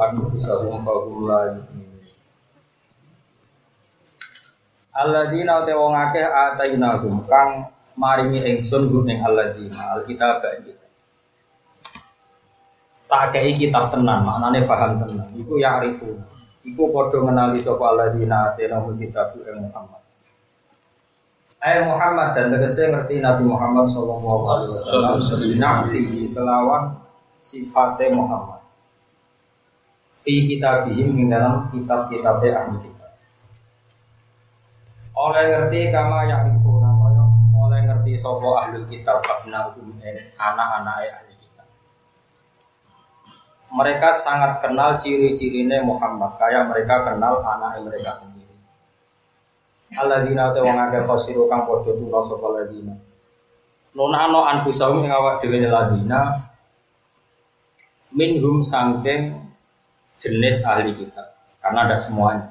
Anfusahum fahum la yu'minun. Alladzina te wong akeh kang maringi alkitab kita Tak kei tenan maknane paham tenan. Iku ya'rifun iku padha ngenali sapa alladzina atainahum kitab Muhammad Ayat Muhammad dan tegese ngerti Nabi Muhammad Sallallahu Alaihi Wasallam Nabi kelawan sifatnya Muhammad. Fi kitabihim dalam kitab-kitabnya ahli kitab. Oleh ngerti kama namanya oleh ngerti sopo ahli kitab abna anak-anak ahli kitab. Mereka sangat kenal ciri-cirinya Muhammad, kayak mereka kenal anak mereka sendiri. Alladzina te wong akeh khosiru kang padha tuna sapa ladina. Nunano anfusahum ing awak dhewe ladina minhum sangking jenis ahli kitab karena ada semuanya.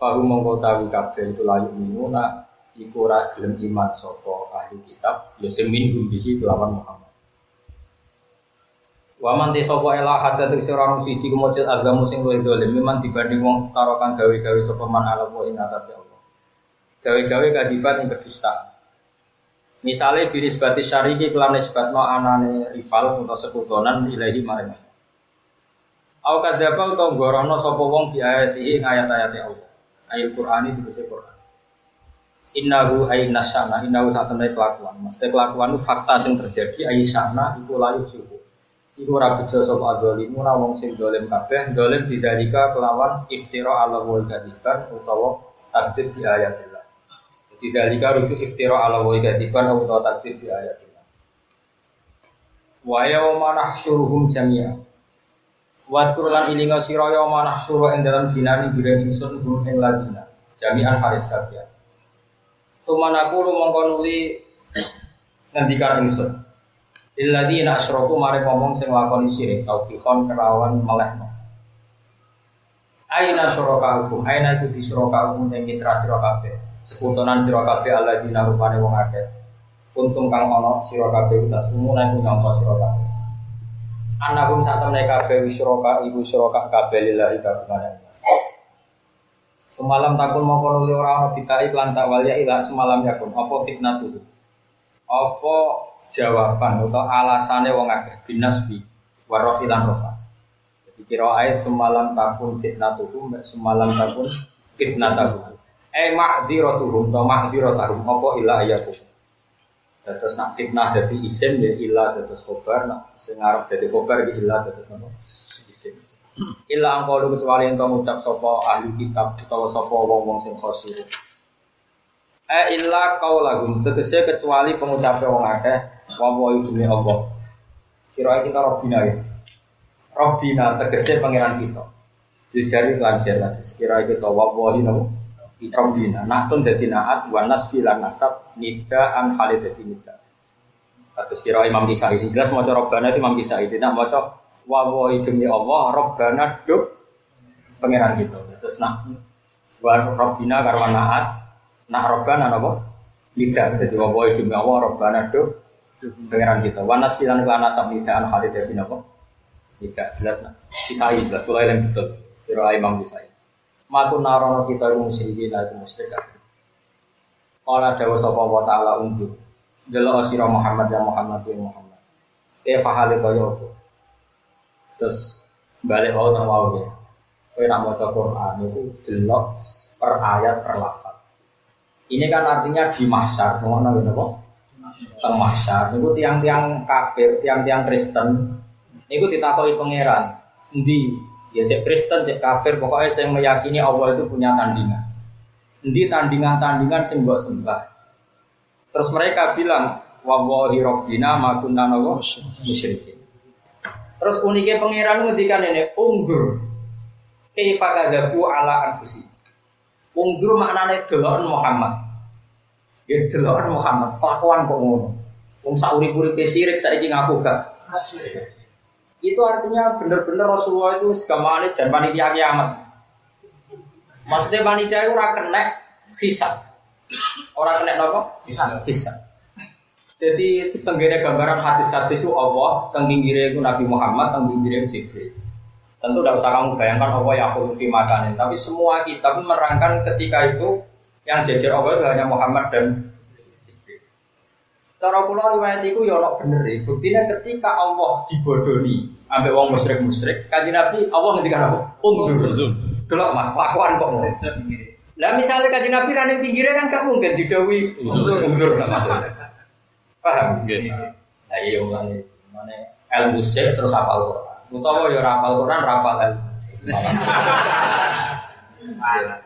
Baru mengkotawi kabeh itu layu minuna iku ora gelem iman sapa ahli kitab ya sing minhum bihi kelawan Muhammad. Wa man te sapa ela hadat sing ora siji kemujud agama sing luwih dolim memang dibanding wong tarokan gawe-gawe sapa man ala ing atase Allah gawe-gawe kadiban yang berdusta. Misalnya biris batis syariki kelan nisbatno anane rival atau sekutonan ilahi maring. Au kadzaba utawa gorono sapa wong bi ayati ing ayat-ayat Allah. Ayat Qur'an itu bisa Qur'an. Innahu ay nasana, innahu saat temen kelakuan. Maksudnya kelakuan itu fakta yang terjadi ayi sana iku layu suhu. Iku ora bejo sapa adzalimu wong sing dolim kabeh, dolim didalika kelawan iftira ala wa kadiban utawa takdir di ayat tidak lika rujuk iftira ala wa ikatiban atau takdir di ayat ini. Wa yawma nahsyuruhum jami'a. Wa lan ilinga sira yawma nahsyuru ing dalam dinani bira ingsun hum ing ladina. Jami'an haris kabeh. Sumanaku lu mongko nuli ngendikan ingsun. Illadina asyraku mare ngomong sing lakoni syirik taufiqon kerawan melehno. Aina syuraka hukum, aina iku hukum yang mitra sira kabeh sekutonan sira Allah dina rupane wong akeh. Untung kang ana sira kabeh utas umunan iku kabeh. Anakum sak temne kabeh wisroka ibu syuraka kabeh lillahi kabeh Semalam takun mau kono ora ana bitai lan tak walia ila semalam yakun. Apa fitnah tuh apa jawaban atau alasannya wong akeh? Binasbi warofi lan rofa. Jadi kira ayat semalam takun fitnah tuh semalam takun fitnah tuh Eh ma'dziratuhum to ma'dziratuhum apa ila ayakum. Terus nak fitnah jadi isim ya ila terus kobar nak sing arep dadi kobar ya ila terus apa? Isim. Ila angkau kecuali ento ngucap sapa ahli kitab utawa sapa wong-wong sing khosir. Eh illa qaulahum tegese kecuali pengucape wong akeh wa wa ibune Allah. Kira kita Rabbina ya. Rabbina tegese pangeran kita. Dijari lancar nanti sekira kita wa wa Rabbina Nahtun dadi naat wa nasbi lan nasab nida an hale dadi nida. Atus kira Imam Kisai jelas maca Rabbana itu Imam Kisai tidak maca wa wa demi Allah Rabbana duk pangeran gitu terus nak wa Rabbina karwa naat nak Rabbana napa nida. Dadi wa wa demi Allah Rabbana duk pangeran gitu wa nasbi lan nasab nida an hale dadi napa nida. Jelas nak. Kisai jelas. Mulai yang betul. Kira Imam Kisai Matu narono kita musyrikin itu musyrik. Kala dawa sapa wa taala unjuk. Delok sira Muhammad ya Muhammad ya Muhammad. Eh fahale kaya apa? Terus balik mau nang wau ya. Kowe nak maca Quran itu delok per ayat per lafaz. Ini kan artinya di mahsyar, ngono ngene apa? Teng mahsyar niku tiang-tiang kafir, tiang-tiang Kristen niku ditakoki pangeran, endi Ya cek Kristen, cek kafir, pokoknya saya meyakini Allah itu punya tandingan. Nanti tandingan-tandingan sing mbok sembah. Terus mereka bilang, wallahi rabbina ma kunna musyrikin. Terus uniknya pangeran ngendikan ini, unggur. Kaifa kadzabu ala anfusi. Unggur maknanya deloken Muhammad. Ya deloken Muhammad, kelakuan kok ngono. Wong sak urip-uripe sirik saiki ngaku gak. Itu artinya benar-benar Rasulullah itu segamane dan panitia kiamat. Maksudnya panitia itu ora kena hisab. Orang kena nopo? Hisab. Hisab. Jadi tenggine gambaran hadis-hadis itu Allah, tenggine itu Nabi Muhammad, tenggine itu Jibril. Tentu tidak usah kamu bayangkan Allah ya fi makanin. Tapi semua kitab menerangkan ketika itu yang jajar Allah itu hanya Muhammad dan. Cara kula riwayat itu ya ono bener e. Buktinya ketika Allah dibodoni ambek wong musyrik-musyrik, kanjeng Nabi Allah ngendikan apa? Unzur. Delok mah kelakuan kok. Lah misalnya kanjeng Nabi ra ning pinggirnya kan gak mungkin didawi Unzur. unzur lah maksudnya. Paham? Nggih. Nah iya mulane mulane ilmu sih terus hafal Quran. Utawa ya ora hafal Quran, ora hafal ilmu.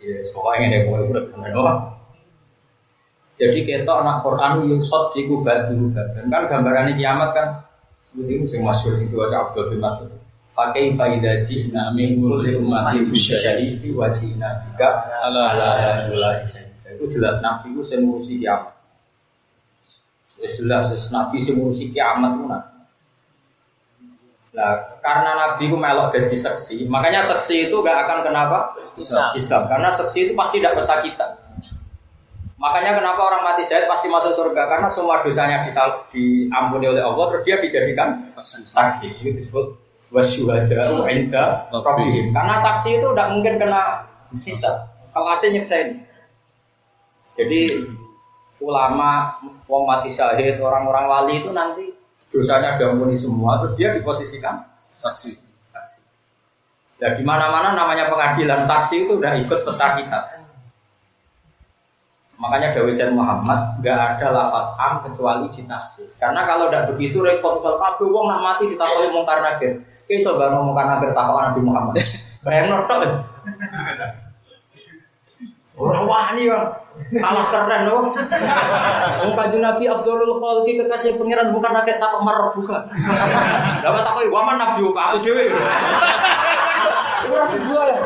Iya, pokoknya ini boleh urut bener doang. Jadi kita anak Quran yusuf di kubatu dan kan gambarannya kiamat kan seperti itu yang masyhur situ aja Abdul bin Mas'ud. Pakai faidah jina min kulli ummatin bisyahidi wa jina bika Ala ala ala Itu jelas Nabi itu yang ngurusi kiamat. Jelas Nabi sing ngurusi kiamat itu nah. Karena Nabi itu melok jadi saksi, makanya saksi itu gak akan kenapa? Hisab. Hisab. Karena saksi itu pasti tidak pesakitan. Makanya kenapa orang mati syahid pasti masuk surga? Karena semua dosanya disal- diampuni oleh Allah, terus dia dijadikan saksi. Itu disebut wasyuhada rabbihim. Karena saksi itu tidak mungkin kena. Kalau asli nyeksain. Jadi ulama, wong mati syahid, orang-orang wali itu nanti dosanya diampuni semua, terus dia diposisikan Saksi. saksi. Ya di mana-mana namanya pengadilan saksi itu udah ikut pesakitan. Makanya Dawi Sayyid Muhammad nggak ada lafat am kecuali di taksis. Karena kalau tidak begitu repot misal kabeh wong nak mati ditakoni mungkar nakir. Ki iso bangun mungkar nakir takok Nabi Muhammad. Bayang tok. Ora wani ya. Kalah keren loh. Wong kanjeng Nabi Abdulul Khalqi kekasih pangeran bukan nakir takok marah bukan. Dapat takoki waman Nabi aku dhewe. Ora sebuah ya.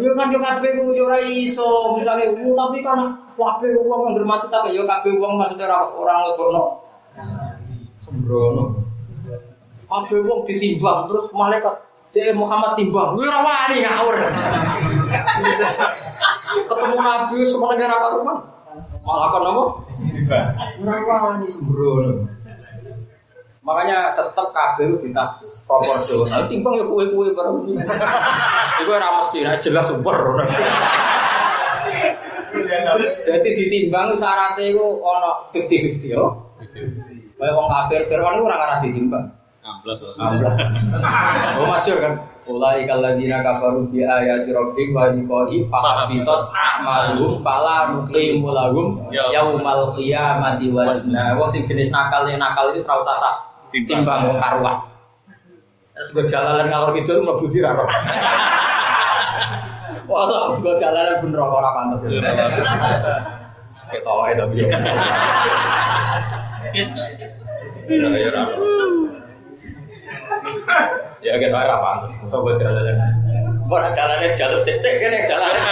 Yo kan yo kabeh ku yo ora iso, misale ku tapi kan kabeh wong yang mati tak yo kabeh wong maksudnya ora ora nglebokno. Sembrono. Kabeh wong ditimbang terus malaikat Cek Muhammad timbang, gue ora wani ngawur. Ketemu Nabi semua negara karuman. Malah kan apa? Ora wani sembrono. Makanya tetap kabel ditaksis proporsional. Timbang ya kue-kue bareng. Iku ora mesti nek jelas super. Jadi ditimbang syaratnya itu ono 50-50 yo. Kayak wong kafir Firman itu orang arah ditimbang. 16. 16. Oh masyur kan. Ulai kalladina kafaru bi ayati rabbihim wa liqa'i a'malum fala nuqimu lahum Ya. yaumal qiyamati wazna. Wong sing jenis nakal yang nakal itu ora usah tak Timbang. wong karuan. Terus gue jalanan ngalor kidul mlebu di ra. Wah, so gue jalanan bener ora pantes. Ketoke tapi. Ya ya. Ya kan ora pantes. Gue jalanan. Mau jalannya jalur sik-sik kene jalannya.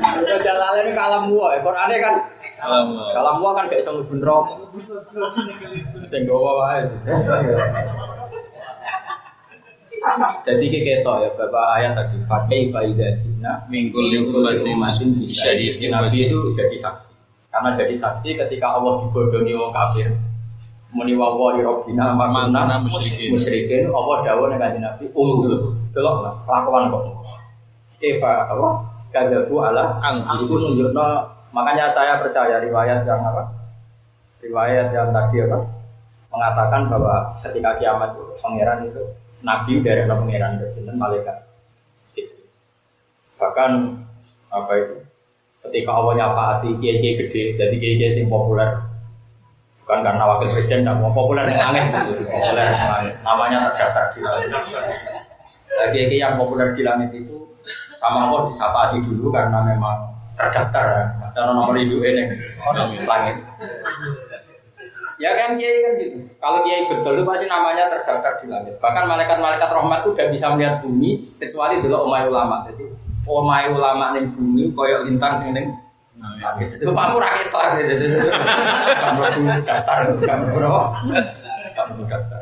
Kalau jalannya ini kalam gua, Qurannya kan Kalam gua kan gak iso mlebu neraka. Sing wae. Jadi kayak ketok ya Bapak ayat tadi Fakih faidah jina Mingkul umatin Jadi Nabi itu jadi saksi Karena jadi saksi ketika Allah dibodoni orang kafir Muni wawahi robbina Makna makna musyrikin. musyrikin Allah dawuh ning kanjeng Nabi unzur delok lah kelakuan kok Eva apa kadabu ala Anfusihim. Itu nunjukno makanya saya percaya riwayat yang apa? Riwayat yang tadi apa? Mengatakan bahwa ketika kiamat itu pangeran itu nabi dari anak pangeran itu sinten malaikat. Bahkan apa itu? Ketika Allah nyafaati kiai kiai gede jadi kiai kiai sing populer. Bukan karena wakil presiden tidak mau populer yang aneh maksudnya populer yang aneh. Namanya terdaftar di langit. Nah, kiai kiai yang populer di langit itu sama Allah disafaati dulu karena memang terdaftar ya karena nomor hidup ini langit Ya kan kiai kan gitu. Kalau kiai betul itu pasti namanya terdaftar di langit. Bahkan malaikat-malaikat rahmat itu udah bisa melihat bumi kecuali dulu omai ulama. Jadi omai ulama ning bumi koyok lintang sing ning langit. Itu kamu rakyat lah gitu. Kamu daftar kamu berapa? Kamu daftar.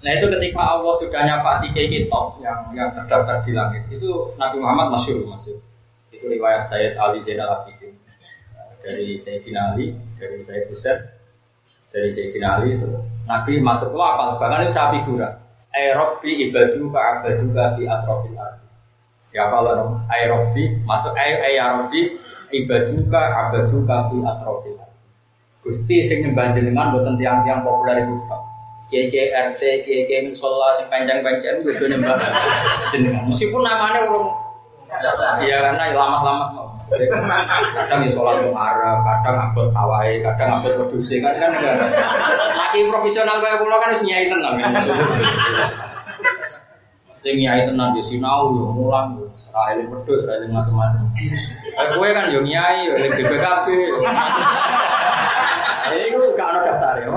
Nah itu ketika Allah sudah nyafati kitab yang yang terdaftar di langit itu Nabi Muhammad masyur masyur itu riwayat Sayyid Ali Zainal Abidin. Dari Sayyidina Ali dari Sayyid Husain dari Sayyidina Ali itu. Nabi matur kula apal bahkan itu sapi gura ay rabbi ibadu ka abadu ka fi atrofil ardi. Ya kalau ay rabbi matur ay ay ya rabbi ibadu ka abadu ka fi atrofil ardi. Gusti sing nyembah jenengan boten tiang-tiang populer itu Pak kiai kiai RT kiai kiai musola sing panjang-panjang udah nyembah jenengan meskipun namanya urung Iya karena lama-lama mau. Kadang ya sholat Arab, kadang abot sawai, kadang abot produksi kan kan enggak. Laki profesional kayak pulau kan harus nyai tenang. Mesti nyai tenang di sinau yo mulang yo serai pedus serai macam-macam. Eh gue kan yo nyai yo BPKB. Ini gue gak ada daftar ya.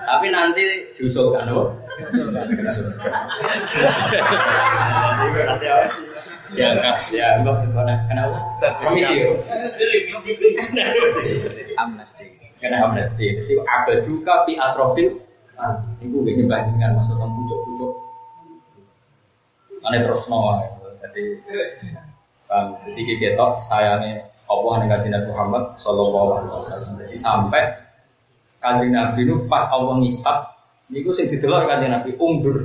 Tapi nanti diusulkan loh. Ya enggak, ya enggak, kenapa? Komisi ya. Amnesty. Karena amnesti. Jadi abaduka fi atrofil. Ah, ibu gini bandingan maksudnya pucuk-pucuk. Ane terus nawa. Jadi, jadi kita sayangnya Allah dengan Nabi Muhammad Sallallahu Alaihi Wasallam. Jadi sampai kanjeng Nabi itu pas Allah ngisap, itu sing didelok kanjeng Nabi umdur?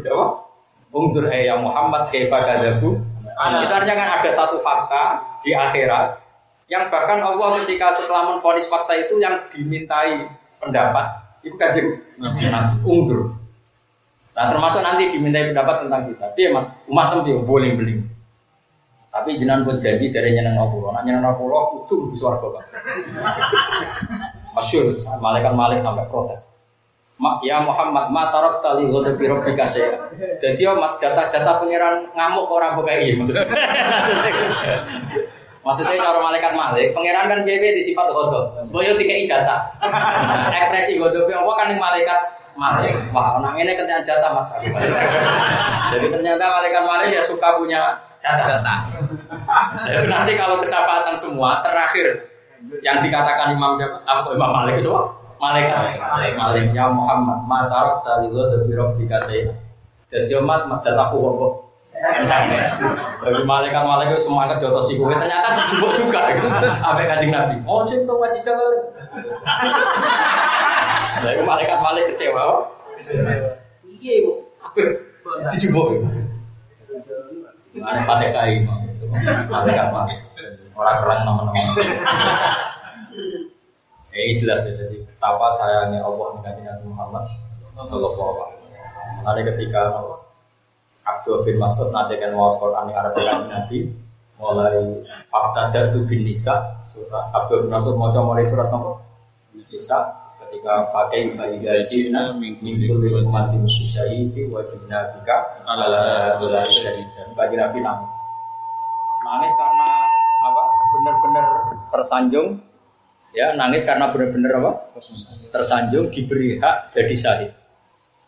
Umdur eh ya Muhammad kaifa kadzabu. Itu artinya kan ada satu fakta di akhirat yang bahkan Allah ketika setelah menfonis fakta itu yang dimintai pendapat itu kanjeng Nabi umdur. Nah termasuk nanti dimintai pendapat tentang kita. Dia emang umat tempi boleh beli. Tapi jenengan pun janji jari nyeneng Allah. Nak nyeneng Allah itu di suarga kan. Masyur, malaikat malik sampai protes. Ya Muhammad, ma tarok tali ghadabi rabbika saya. Jadi mak jatah-jatah pangeran ngamuk orang kok kayak gini maksudnya. Maksudnya kalau malaikat malik, pangeran kan BB di sifat ghadab. Boyo tiga jatah. Ekspresi ghadab apa kan yang malaikat malik. Wah, orang ini kenyang jatah mak. Jadi ternyata malaikat malik ya suka punya jatah. Jadi nanti kalau kesafaatan semua terakhir yang dikatakan Imam siapa? Apa Imam Malik itu Malaikat Malik ya Muhammad ma tarok tali lo dari rabbika saya. Jadi umat jatahku kok. Tapi malaikat malaikat semangat jotos si kowe ternyata dijubuk juga gitu. Apa kanjeng Nabi? Oh cinta ngaji jalan. Jadi malaikat malaikat kecewa. kok. Iya kok. Dijubuk. Ada pakai kai malaikat malaikat. Orang keren nama-nama. Eh jelas ya jadi betapa sayangnya Allah dengan Nabi Muhammad Sallallahu Alaihi Wasallam. Nanti ketika Abdul bin Mas'ud nanti kan mau Quran yang Arab Nabi mulai fakta datu bin Nisa surat Abdul bin Mas'ud mau mulai surat nomor Nisa ketika pakai bagi gajina minggu lima mati musuh syahidi wajib nabika ala ala syahid bagi Nabi nangis. Nangis karena apa? Benar-benar tersanjung ya nangis karena benar-benar apa tersanjung diberi hak jadi syahid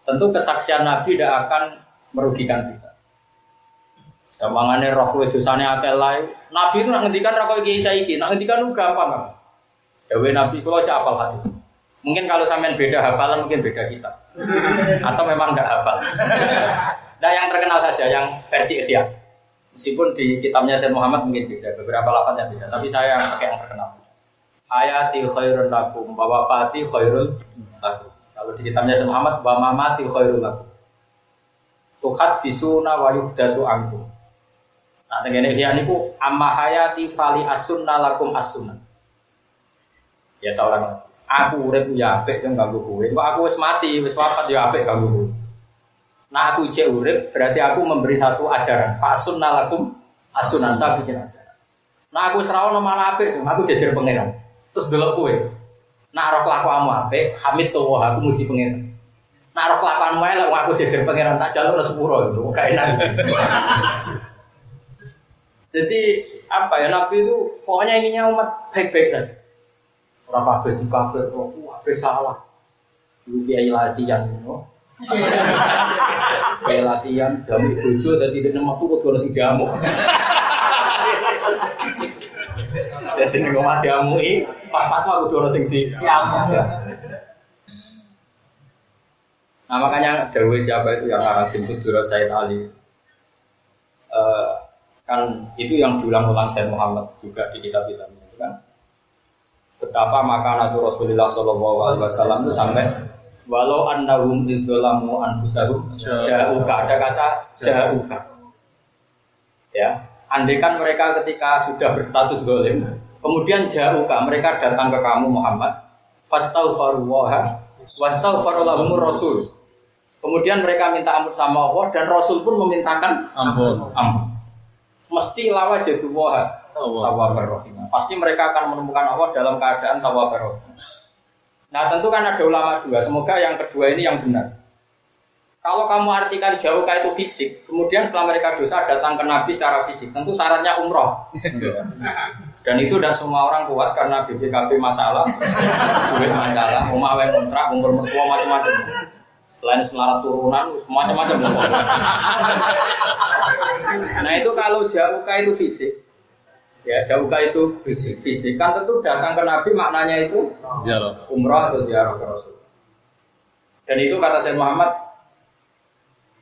tentu kesaksian Nabi tidak akan merugikan kita Gampangane roh kowe dosane akeh lae. Nabi itu nak ngendikan ra koyo iki saiki, nak ngendikan lu gampang. Dewe Nabi kula cak hafal hadis. Mungkin kalau sampean beda hafalan mungkin beda kita. Atau memang enggak hafal. Nah yang terkenal saja yang versi Ihya. Meskipun di kitabnya Sayyid Muhammad mungkin beda, beberapa lafaznya beda, tapi saya yang pakai yang terkenal. Ayati khairun lakum, wa wafati khairun lakum. Kalau di kitabnya Sayyid Muhammad, wa mamati khairun lakum. Tuhat disuna wa yuhdasu angkum. Nah, dengan ini niku amma hayati fali asunna lakum asunna. Ya seorang aku urip ya apik yang ganggu kowe. Kok aku wis mati, wis wafat ya apik ganggu kowe. Nah aku ijek urip berarti aku memberi satu ajaran. Fasunna lakum asunan saya bikin ajaran. Nah aku serawan malah apik, aku jajar pangeran. Terus delok kowe. Nah roh kelakuanmu apik, hamid tuh aku muji pangeran. Nah roh kelakuanmu elek aku jajar pangeran tak jalur sepuro itu, gak enak. Jadi apa ya Nabi itu pokoknya inginnya umat baik-baik saja. Orang kabeh di kafe, oh, kabeh salah. Dulu kiai latihan, you Kayak latihan, jamu bojo dan tidak nama tuh kudu harus jamu. Jadi nih ngomong jamu ini pas fatwa kudu harus di jamu. Nah makanya Dawe siapa itu yang arang simpul Dura Said Ali. Eh, kan itu yang diulang-ulang Said Muhammad juga di kitab-kitabnya itu kan? Betapa makanan Rasulullah Shallallahu Alaihi Wasallam itu sampai walau annahum idzalamu anfusahum jauka ada kata jauka ya andaikan mereka ketika sudah berstatus golim kemudian jauka mereka datang ke kamu Muhammad fastaghfirullaha wastaghfirulahumur rasul kemudian mereka minta ampun sama Allah dan Rasul pun memintakan Ampun. ampun mesti lawa jadi wah Allah. tawabar. Pasti mereka akan menemukan Allah dalam keadaan tawabar. Nah tentu kan ada ulama dua. Semoga yang kedua ini yang benar. Kalau kamu artikan jauh itu fisik, kemudian setelah mereka dosa datang ke Nabi secara fisik, tentu syaratnya umroh. Dan itu tidak semua orang kuat karena BPKB masalah, duit masalah, rumah yang kontrak, umur mertua macam-macam. Selain selarat turunan, macam-macam. Nah itu kalau jauh itu fisik, ya jauh itu Fisik. fisik kan tentu datang ke Nabi maknanya itu Ziarah. umrah atau ziarah ke Rasul. Dan itu kata Sayyid Muhammad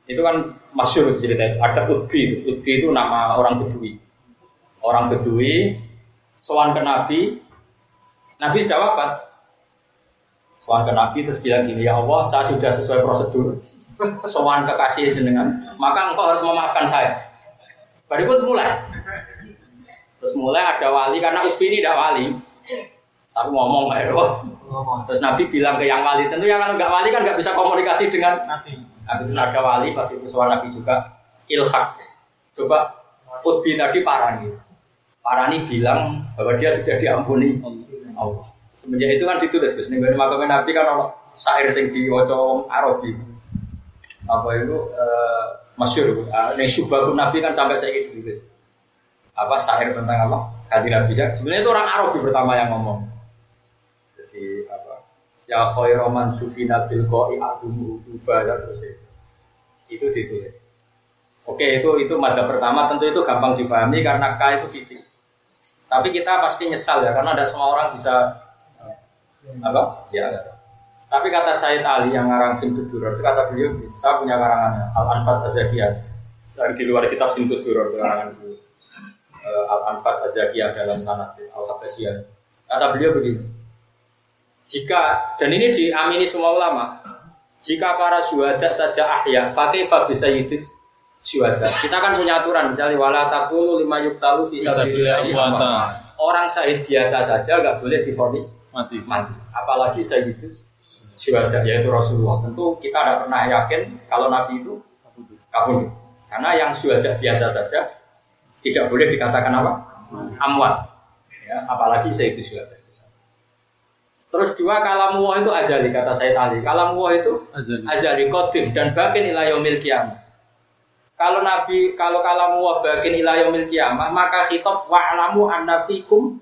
itu kan masyur ceritanya. Ada Udbi, Udbi itu nama orang Bedui. Orang Bedui sowan ke Nabi, Nabi sudah wafat. Sowan ke Nabi terus bilang gini, ya Allah, saya sudah sesuai prosedur. Sowan kekasih jenengan, maka engkau harus memaafkan saya. Baru itu mulai. Terus mulai ada wali karena Ubi ini tidak wali. Tapi ngomong ya loh. Terus Nabi bilang ke yang wali, tentu yang kalau nggak wali kan nggak bisa komunikasi dengan Nabi. Nabi itu ada wali, pas itu suara Nabi juga ilhak. Coba Utbi tadi parani. Parani bilang bahwa dia sudah diampuni Allah. Semenjak itu kan ditulis, Gus. Nih makamnya Nabi kan ono syair sing diwaca Arabi. Apa itu eh, masyur. Uh, nih syubahun Nabi kan sampai saya ditulis. Apa syair tentang apa? Kaji Nabi. Sebenarnya itu orang Arabi pertama yang ngomong. Ya khairu man tufina bil qai adumu uba ya terus itu. Itu ditulis. Oke, itu itu mada pertama tentu itu gampang dipahami karena K itu fisik. Tapi kita pasti nyesal ya karena ada semua orang bisa apa? Ya. Tapi kata Said Ali yang ngarang Simtud itu kata beliau, saya punya karangannya Al Anfas Azakiyah dari di luar kitab Simtud Duror karangan beliau. Eh, Al Anfas Azakiyah dalam sanad Al Habasiyah. Kata beliau begini, jika dan ini diamini semua ulama, jika para syuhada saja ahya, pakai bisa yudis syuhada. Kita kan punya aturan, misalnya wala takulu lima yuktalu bisa Fisabilillah amwata. Orang syahid biasa saja nggak boleh difonis Mati. mati. Apalagi syahidus syuhada yaitu Rasulullah. Tentu kita tidak pernah yakin kalau Nabi itu kabur. Karena yang syuhada biasa saja tidak boleh dikatakan apa? Amwat. Ya, apalagi syahidus syuhada. Terus dua kalam Allah itu azali kata saya tadi. Kalam Allah itu Azali. azali qadim dan bakin ila yaumil qiyamah. Kalau Nabi kalau kalam Allah bakin ila yaumil qiyamah, maka khitab wa'lamu anna fikum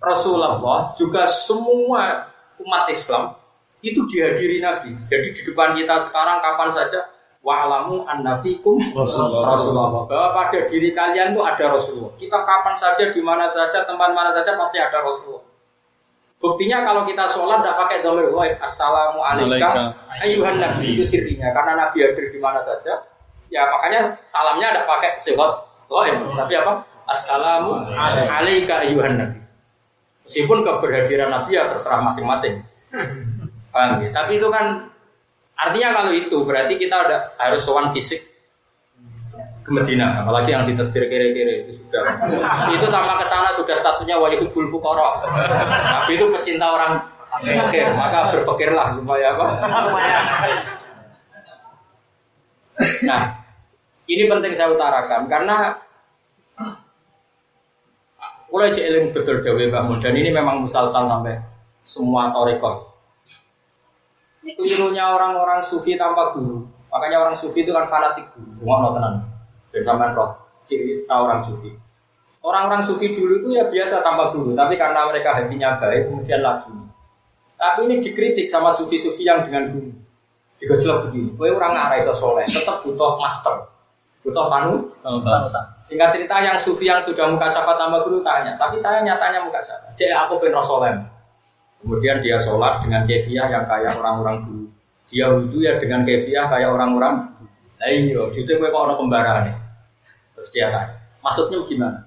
Rasulullah juga semua umat Islam itu dihadiri Nabi. Jadi di depan kita sekarang kapan saja wa'lamu anna fikum Rasulullah. Rasulullah. Bahwa pada diri kalian itu ada Rasulullah. Kita kapan saja, di mana saja, tempat mana saja pasti ada Rasulullah. Buktinya kalau kita sholat tidak pakai domir wahid assalamu Alaika. alaikum ayuhan nabi. Itu sirinya karena nabi hadir di mana saja ya makanya salamnya tidak pakai sehot wahid tapi apa? Assalamu alaika ayuhan nabi. Meskipun keberhadiran nabi ya terserah masing-masing. Paham ya? tapi itu kan artinya kalau itu berarti kita udah harus sowan fisik ke Medina, apalagi yang ditetir kiri-kiri itu sudah itu tambah ke sana sudah statusnya wajibul fuqara. Tapi itu pecinta orang fakir, maka berpikirlah supaya apa? Nah, ini penting saya utarakan karena mulai eling betul Dewi Bangun dan ini memang musalsal sampai semua torikoh. Kelirunya orang-orang sufi tanpa guru. Makanya orang sufi itu kan fanatik guru. Rumah tenan. Dan sampai roh cerita orang sufi. Orang-orang sufi dulu itu ya biasa tanpa guru, tapi karena mereka hatinya baik, kemudian lagi. Tapi ini dikritik sama sufi-sufi yang dengan guru. Digojlok begini, kowe orang ngarah iso soleh, tetap butuh master, butuh panu. Singkat cerita yang sufi yang sudah muka syafa tambah guru tanya, tapi saya nyatanya muka syafa. Cek aku pengen soleh. Kemudian dia sholat dengan kefiah yang kayak orang-orang dulu. Dia wudhu ya dengan kefiah kayak orang-orang. Nah iya, justru gue kok orang kembaran nih. Terus dia tanya, maksudnya gimana?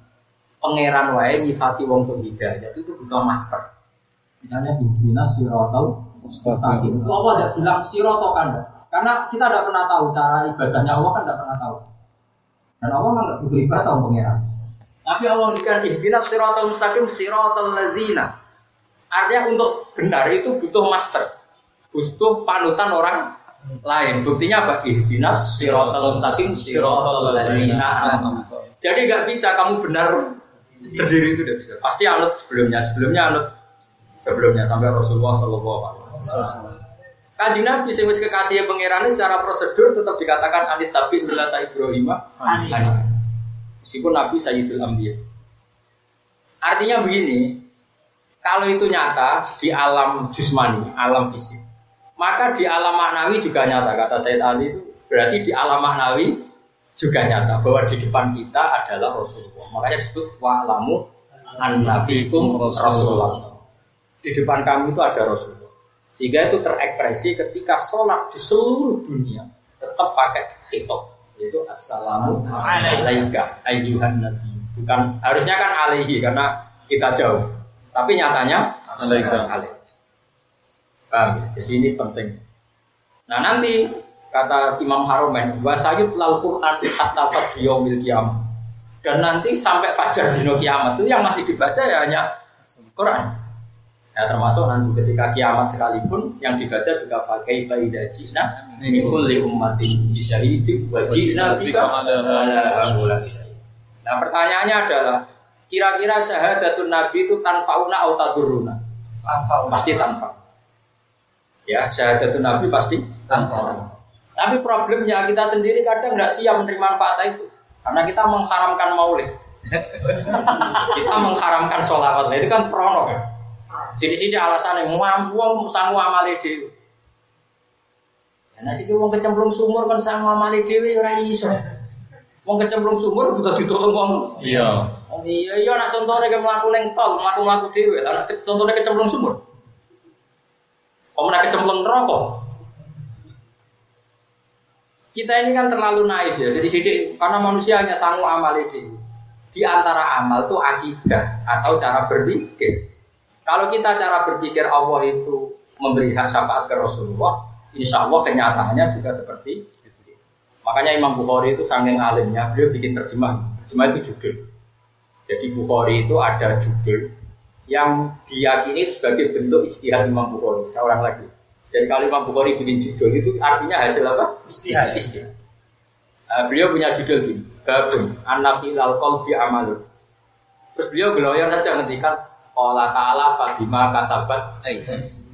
Pangeran wae nyifati wong tuh hidayah itu butuh master. Misalnya di dinas sirotol mustaqim. Itu Allah tidak bilang siroto kan? Karena kita tidak pernah tahu cara ibadahnya Allah kan tidak pernah tahu. Dan Allah kan nggak butuh ibadah om pangeran. Tapi Allah memberikan ihdinas sirotol mustaqim sirotol lazina. Artinya untuk benar itu butuh master, butuh panutan orang lain. Buktinya apa? Ihdinas sirotol mustaqim sirotol lazina. Jadi nggak bisa kamu benar sendiri itu tidak bisa. Pasti anut sebelumnya, sebelumnya anut sebelumnya sampai Rasulullah Shallallahu Alaihi Wasallam. Kaji Nabi sing wis kekasih pangeran secara prosedur tetap dikatakan anit tapi ulata Ibrahim Hanifah. Meskipun Nabi Sayyidul Ambiya. Artinya begini, kalau itu nyata di alam jusmani, alam fisik, maka di alam maknawi juga nyata. Kata Sayyid Ali itu berarti di alam maknawi juga nyata bahwa di depan kita adalah Rasulullah. Makanya disebut wa'lamu annafikum Rasulullah. Di depan kami itu ada Rasulullah. Sehingga itu terekspresi ketika sholat di seluruh dunia tetap pakai hitop yaitu assalamu alaika ayyuhan nabi. Bukan harusnya kan alaihi karena kita jauh. Tapi nyatanya alaika. Paham ya? Jadi ini penting. Nah nanti kata Imam Haromen wasayut lal Quran hatta fajriyomil kiamat dan nanti sampai fajar dino kiamat itu yang masih dibaca ya hanya Quran. Ya termasuk nanti ketika kiamat sekalipun yang dibaca juga pakai faidah jina ini kulli ummatin bisyahidi wa jina bika Nah pertanyaannya adalah kira-kira syahadatun nabi itu tanfauna atau taduruna? Pasti tanpa. Ya syahadatun nabi pasti tanpa. Tapi problemnya kita sendiri kadang nggak siap menerima manfaat itu karena kita mengharamkan maulid. kita mengharamkan sholawat. Nah, itu kan prono kan. Sini-sini alasannya mampu wong sangu amale dhewe. Nah sik wong kecemplung sumur kan sangu amale dhewe ora iso. Wong kecemplung sumur butuh ditolong wong. Iya. Oh iya iya nak contohnya mlaku ning tol, mlaku-mlaku dhewe. Lah nak contohnya kecemplung sumur. Nak kecemplung neraka? Kita ini kan terlalu naif ya. Jadi sidik karena manusia hanya sangu amale dhewe. Di antara amal itu akidah atau cara berpikir. Kalau kita cara berpikir Allah itu memberi hak syafaat ke Rasulullah, insya Allah kenyataannya juga seperti itu. Makanya Imam Bukhari itu saking alimnya, beliau bikin terjemah. Terjemah itu judul. Jadi Bukhari itu ada judul yang diyakini sebagai bentuk istihad Imam Bukhari. Seorang lagi. Jadi kalau Imam Bukhari bikin judul itu artinya hasil apa? Istihad. istihad. Uh, beliau punya judul gini, Babun, Anafi Lalkol bi Amalun. Terus beliau geloyor saja ngendikan Allah Ta'ala Fabima kasabat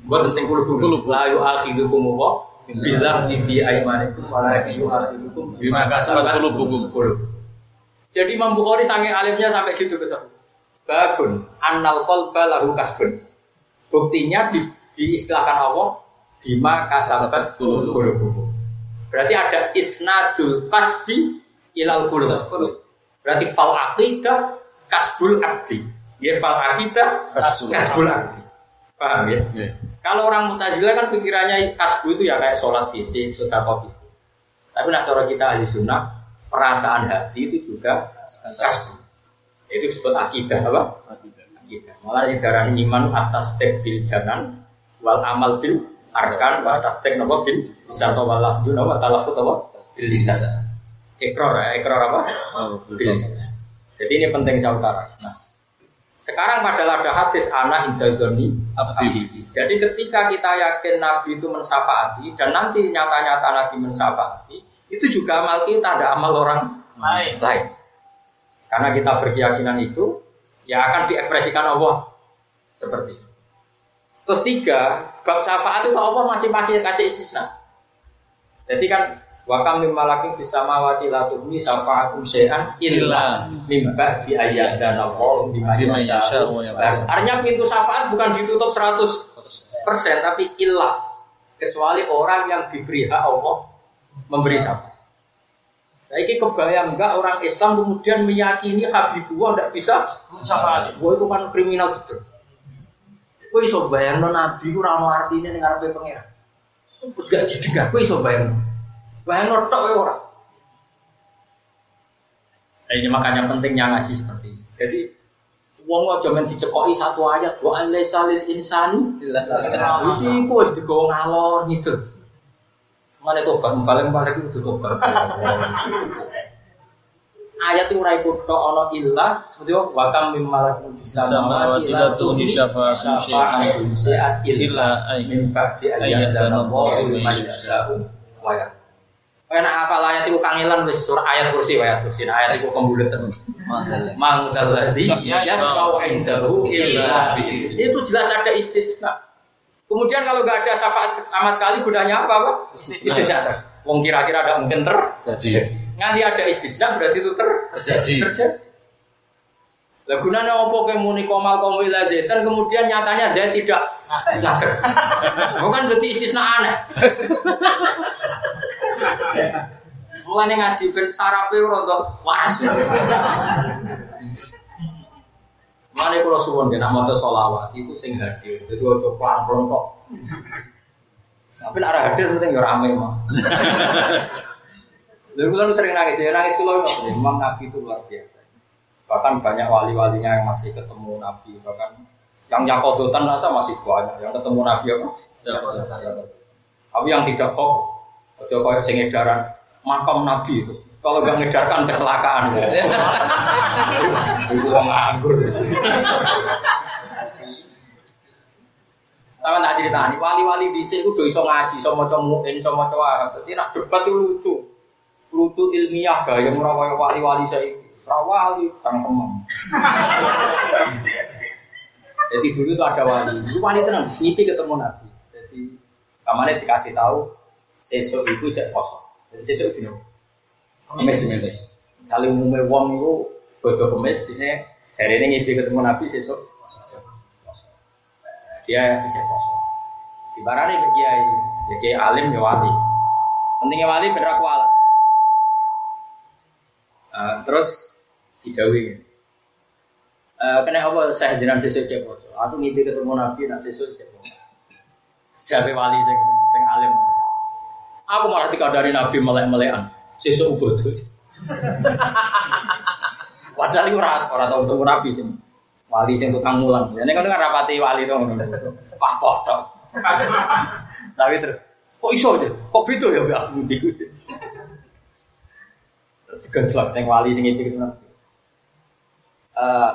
Buat sing kulu kulu La yu'akhidukum wa Bilang di fi aimanikum Wa la yu'akhidukum Bima kasabat kulubukum Jadi Imam Bukhari sange alimnya sampai gitu ke Babun Annal qalba lahu kasbun Buktinya di, diistilahkan Allah Bima kasabat kulubukum Berarti ada isnadul kasbi ilal kulub Berarti fal aqidah kasbul abdi Ya fal akidah kasbul akdi. Paham ya? Yeah. Kalau orang mutazilah kan pikirannya kasbu itu ya kayak sholat fisik, sedekah fisik. Tapi nak cara kita ahli sunnah, perasaan hati itu juga kasbu. Itu disebut akidah apa? Akidah. Malah darah iman atas tek bil janan, wal amal bil arkan, wal atas tek nopo bil satu wal lafdu nopo talafut apa? Bil lisan. Ekor, ekor apa? Oh, bil Jadi ini penting saya utara. Nah, sekarang padahal ada hadis anak indagoni abdi. Jadi ketika kita yakin Nabi itu mensafaati dan nanti nyata-nyata Nabi mensafaati, itu juga amal kita, ada amal orang lain. lain. Karena kita berkeyakinan itu, ya akan diekspresikan Allah seperti itu. Terus tiga, bab syafaat itu Allah masih pakai kasih istisna. Jadi kan Wakam mimma lakin bisa mawati la tuhmi syafa'atum syai'an illa mimba bi ayat dan Allah bima yasha. Artinya pintu syafaat bukan ditutup 100 persen tapi illa kecuali orang yang diberi hak Allah memberi syafaat. Nah, ini kebayang enggak orang Islam kemudian meyakini Habibullah tidak bisa syafaat. Wah itu kan kriminal betul. Kau iso bayang Nabi itu ramah artinya dengan ngarepe pangeran. Terus gak didegah, kowe iso bayang. Bayang tok kowe ora. Nah, Ini makanya pentingnya ngaji seperti ini. Jadi Wong aja men dicekoki satu ayat wa alaysa lil insani illa Iki ku wis digowo ngalor gitu. Mane tobat balik-balik itu tobat. Ayat itu ora ikut tok ana illa seperti wa kam mim malakun fis Samawati la tuhni syafa'atu syai'an illa ay- min ba'di ayyadana ayyadana Allahu Allahu liman liman yasha'u wa yarda. Karena apa ayat itu kangelan wis surah ayat kursi ayat kursi. Nah, ayat itu kembulet terus. Mang dalladzi yasma'u indahu illa. Itu jelas ada istisna. Kemudian kalau nggak ada syafaat sama sekali gunanya apa, Pak? Istisna. Wong kira-kira ada mungkin ter Jadi Nanti ada istisna berarti itu ter Terjadi. terjadi. Lah gunanya apa ke muni komal komal ila zaitan kemudian nyatanya zaid tidak ngajar. Bukan berarti istisna aneh. Mulane ngaji ben sarape rada waras. Mulane kula suwun nek maca selawat itu sing hadir. Jadi aja pelan-pelan kok. Tapi ora hadir penting ya rame mah. Lalu kan sering nangis, ya nangis kalau memang Nabi itu luar biasa. Bahkan banyak wali-walinya yang masih ketemu Nabi, bahkan yang yakodotan rasa masih banyak yang ketemu Nabi apa? Yakodotan. Tapi yang tidak kok, ojo koyo sing edaran makam Nabi itu. Kalau nggak ngedarkan kecelakaan. Itu wong nganggur. Sama tak cerita nih, wali-wali di sini udah iso ngaji, iso maca muin, iso maca wahab. Jadi nak debat itu lucu, lucu ilmiah gaya kaya wali-wali saya. Rawali tangkemem. Jadi dulu itu ada wali, itu wali tenang, ngipi ketemu Nabi. Jadi kamarnya dikasih tahu, sesok itu cek kosong. Jadi sesok itu kemis, kemis. Misalnya umumnya wong itu bodoh kemis, ini hari ini ngipi ketemu Nabi sesok dia bisa kosong. Di barani ke kiai, ya kiai alim ya wali. Pentingnya wali berdak wala. Uh, terus didawi. Uh, kena apa saya jenengan sesuk cek. Aku ngimpi ketemu Nabi nak sesuk cek. Jabe wali sing alim. Aku malah dikadari Nabi melek-melekan. Sesuk bodoh. Padahal iku ora ora tau ketemu Nabi sing wali sing tukang mulang. Ini kan rapati wali to ngono. Pak potok. Tapi terus kok iso aja? Kok beda ya gak mudi Terus digenslok sing wali sing iki gitu. Eh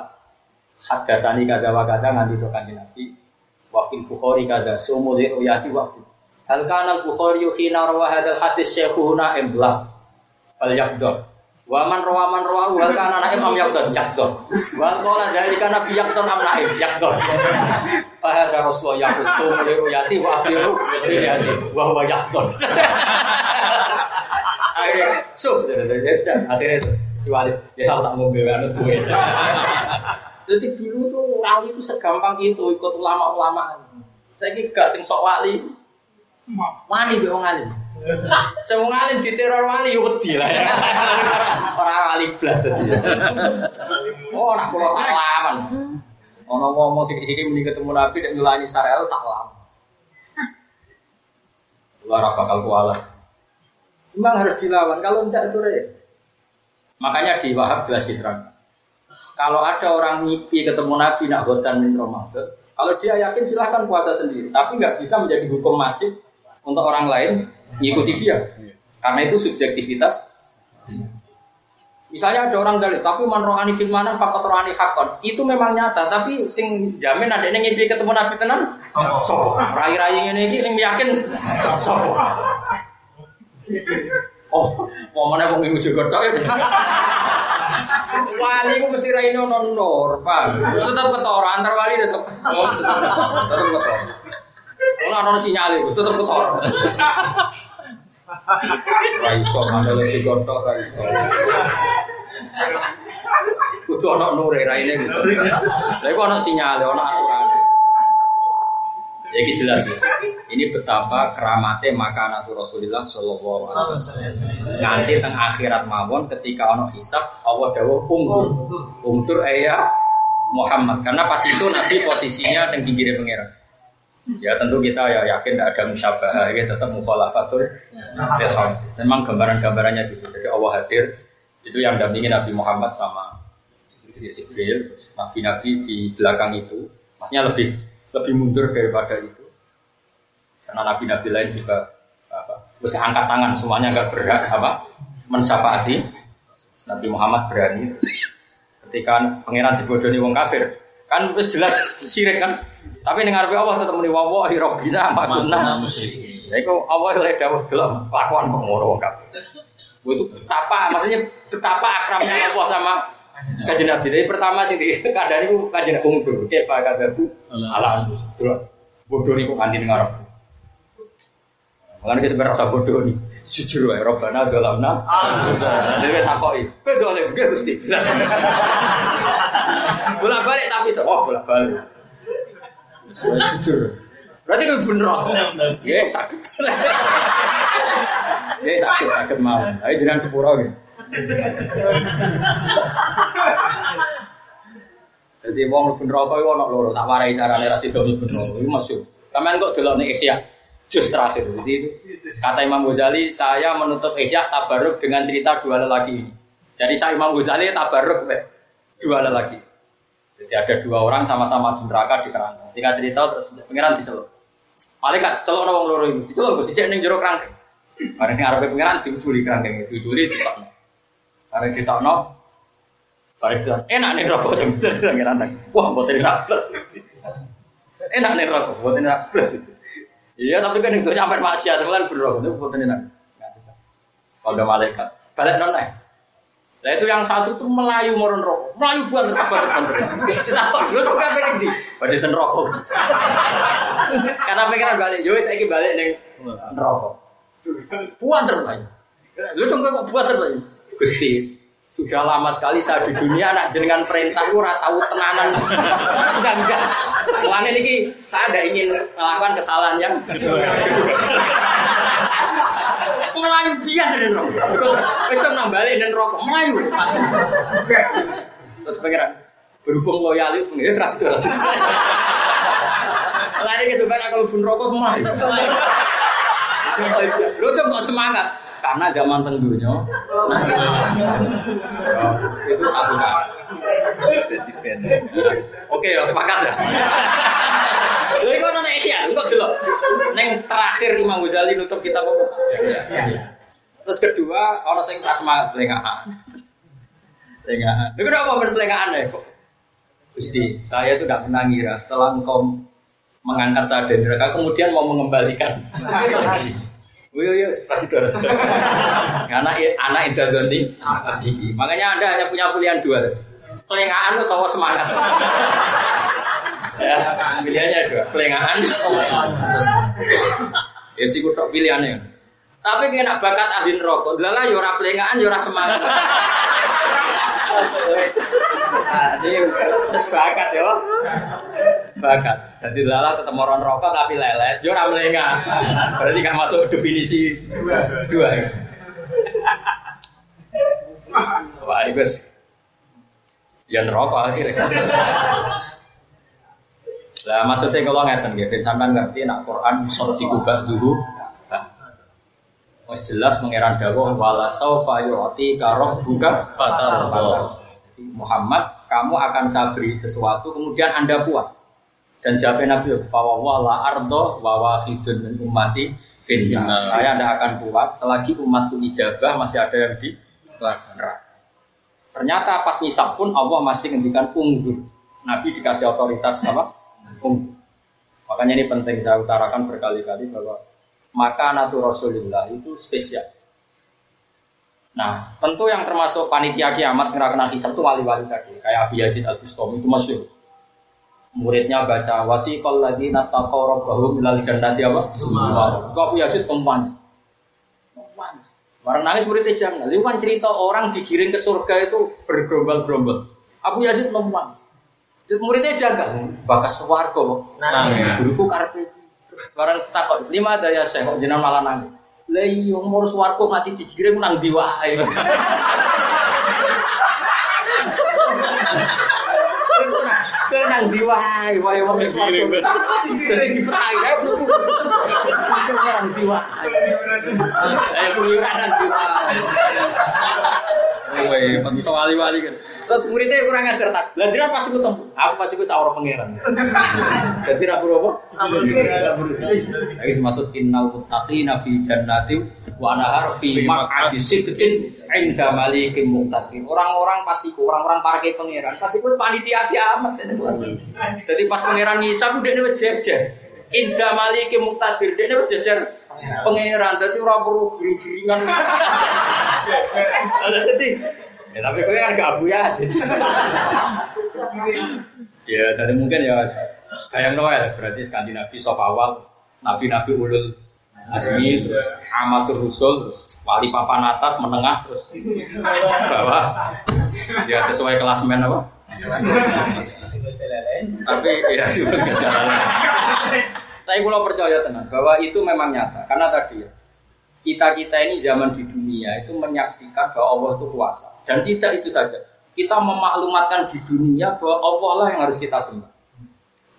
hadasani kada wa kada nganti to kanjeng Nabi. Wa fil Bukhari kada sumul uyati waktu. Hal kana Bukhari hina rawa hadzal hadis syekhuna imblah. Fal yaqdur. Wa man rawa man rawa hal kana na imam yaqdur yaqdur. Wa qala dzalika nabi yaqdur am naib yaqdur. Fa rasulullah yaqdur sumul uyati wa akhiru uyati wa huwa yaqdur. Akhirnya, suf, ya akhirnya terus si Walid, ya tahu tak mau bela anut gue. Jadi dulu tuh wali itu segampang itu ikut ulama-ulama. Saya gak sing sok wali. Wali be wong alim. Wong alim diteror wali yo wedi lah ya. Ora wali blas tadi. Oh, nak kula tak lawan. Ono ngomong sithik-sithik muni ketemu Nabi nek nyulani Sarel tak lawan. Luar bakal kualat. Memang harus dilawan, kalau tidak itu repot. Makanya di Wahab jelas diterangkan. Kalau ada orang mimpi ketemu Nabi nak hotan min kalau dia yakin silahkan puasa sendiri, tapi nggak bisa menjadi hukum masif untuk orang lain ngikuti dia, karena itu subjektivitas. Misalnya ada orang dari tapi man rohani fil mana fakot rohani hakon itu memang nyata, tapi sing jamin ada yang ngimpi ketemu Nabi tenan, sopo, rai-rai ini sing yakin, sopo. Oh, mau mana mau minggu juga tok ya. Wali ku mesti ra ini ono nur, Pak. Tetap ketara antar wali tetap oh, tetap ketara. Ora ono sinyal itu tetap ketara. Ra iso mandele digotok ra iso. Kudu ono nur ra ini gitu. Lha iku ono sinyal, ono aturan. Ya ini jelas ya. Ini betapa keramatnya makanatu Rasulullah Shallallahu Alaihi Wasallam. Nanti teng akhirat mawon ketika ono hisab Allah dawuh umdur. Umdur ayah Muhammad karena pas itu Nabi posisinya teng pinggirnya pangeran. Ya tentu kita ya yakin tidak ada musyabah, ya tetap mukhalafatul ilham. Memang gambaran-gambarannya gitu. Jadi Allah hadir itu yang dampingi Nabi Muhammad sama Jibril, nabi-nabi di belakang itu, maksudnya lebih lebih mundur daripada itu. Karena nabi-nabi lain juga apa, bisa angkat tangan, semuanya nggak berat apa, mensyafaati. Nabi Muhammad berani. Ketika pangeran dibodohi wong kafir, kan terus jelas sirik kan tapi ning ngarepe Allah tetep muni wallahi rabbina ma kunna musyrikin. Ya iku Allah lek dawuh delok kelakuan kok ngono wong kabeh. Itu betapa maksudnya betapa akramnya Allah sama kajian Nabi. Jadi pertama sih di kadari ku kajian undur. Kayak Pak Kadabu ala delok bodoh niku kanthi ngarep. Mulane kita berasa bodoh nih. Jujur wae Rabbana dolamna. Jadi takoki. Kowe dolim nggih Gusti. Bolak-balik tapi oh bolak-balik. Jujur. Berarti kan bener. Ya sakit. Ya sakit sakit mau. Ayo jangan sepuro gitu. Jadi wong mlebu neraka iku ana loro, tak warai carane ra sida mlebu neraka. Iku maksud. Sampeyan kok delok nek Jus terakhir. Jadi itu kata Imam Ghazali, saya menutup Ihya tabaruk dengan cerita dua lelaki ini. Jadi saya Imam Ghazali tabaruk dua lelaki. Jadi ada dua orang sama-sama di neraka di kerangkeng. Singkat cerita terus pengiran diceluk. Malaikat celuk nawang loro ini. Diceluk gue sijek ning jero kerangkeng. Bareng sing arepe pengiran diuculi kerangkeng itu. Diuculi ditokno. Bareng ditokno Bareng bilang, enak nih rokok jam tak. Wah, mboten plus. Enak nih rokok, mboten plus. Iya, tapi kan itu nyampe maksiat, kan berrokok itu mboten enak. Kalau malaikat, balik nonton. Nah itu yang satu tuh melayu moron rokok, melayu bukan kabar kabar. Kok dulu tuh kan pengen di, pada sen rokok. Karena pengen balik, yo saya balik neng rokok. Buan terbaik. Lu dong kok buan terbaik. Gusti, sudah lama sekali saya di dunia anak jenengan perintah itu tahu tenanan enggak enggak Soalnya ini saya ada ingin melakukan kesalahan yang Melayu biar dari rokok. Besok nambah dan rokok Melayu. Terus pengiran berhubung loyal itu pengiran serasi dua rasi. Lain ke sebenarnya kalau pun rokok Melayu. Lu tuh kok semangat karena zaman tenggunya nah, itu satu kali. Oke ya sepakat ya. Lha iku ana nek ya, kok delok. Ning terakhir Imam Ghazali nutup kitab apa? Terus kedua, ana sing pas semangat pelengahan. Pelengahan. Lha kenapa men pelengahan ya kok? Gusti, saya itu tidak pernah ngira setelah engkau mengangkat saya dari neraka, kemudian mau mengembalikan. Oh iya, iya, kasih terus. Karena anak itu ganti gigi. Makanya anda hanya punya pilihan dua. Pelengahan atau semangat. ya, pilihannya dua. Pelengahan terus ya sih kutok pilihannya. Tapi kena bakat ahli rokok, lala yora pelengahan, yora semangat. Jadi terus bakat ya, bakat. Jadi lala ketemu orang rokok tapi lelet, yo ora. Berarti kan masuk definisi dua. ya. Wah, ini guys. Ya rokok akhirnya. Lah maksudnya kalau ngeten gitu, sampean ngerti nak Quran sok dikubah dulu. Wes jelas mengeran dawuh wala saufa yu'ti karoh buka fatar Muhammad, kamu akan saya beri sesuatu kemudian Anda puas. Dan jawab Nabi bahwa la ardo wa wahidun min ummati finnar. Saya tidak akan puas selagi umatku ijabah masih ada yang di neraka. Ternyata pas nisab pun Allah masih ngendikan unggur. Nabi dikasih otoritas apa? Unggur. Makanya ini penting saya utarakan berkali-kali bahwa maka natu Rasulullah itu spesial. Nah, tentu yang termasuk panitia kiamat yang kena hisab itu wali-wali tadi, kayak Abi Yazid Al Bustami itu masyhur. Muridnya baca wasiqal ladina taqaw rabbahum ilal jannati apa? Semua. Kau Abi Yazid pempan. Barang nangis muridnya jangan. Itu kan cerita orang digiring ke surga itu bergerombol-gerombol. Abu Yazid pempan. Muridnya jaga, bakas warga. Nah, guruku karpet. Barang takut lima ada ya saya kok jenengan malah nangis. Lah iya umur swarga mati dikirim nang ndi wae. Kena nang diwai, wae wong iki. Di petai ae. Nang diwai. Ayo keluyuran nang. Woi, penting wali-wali kan. Terus muridnya kurang ajar tak. Lah dira pas iku temu. Aku pas iku sawara pangeran. Dadi ra perlu apa? Lagi maksud innal muttaqina fi jannati wa nahar fi maq'adi sidqin inda malikin muqtadir. Orang-orang pasiku, orang-orang para ke pangeran, pasiku panitia kiamat. Jadi pas pangeran ngisap dia wis jejer. Inda malikin muqtadir, dia wis jejer pangeran. Dadi ora perlu giring-giringan. Jadi Ya tapi kau kan gak abu ya. ya tadi mungkin ya kayak Noel berarti Skandinavi soft awal nabi-nabi ulul asmi amatur rusul wali papan atas menengah terus bawah. Ya sesuai kelas men apa? Tapi ya juga jalan tapi kalau percaya tenang bahwa itu memang nyata. Karena tadi ya kita kita ini zaman di dunia itu menyaksikan bahwa Allah itu kuasa dan tidak itu saja. Kita memaklumatkan di dunia bahwa Allah lah yang harus kita sembah.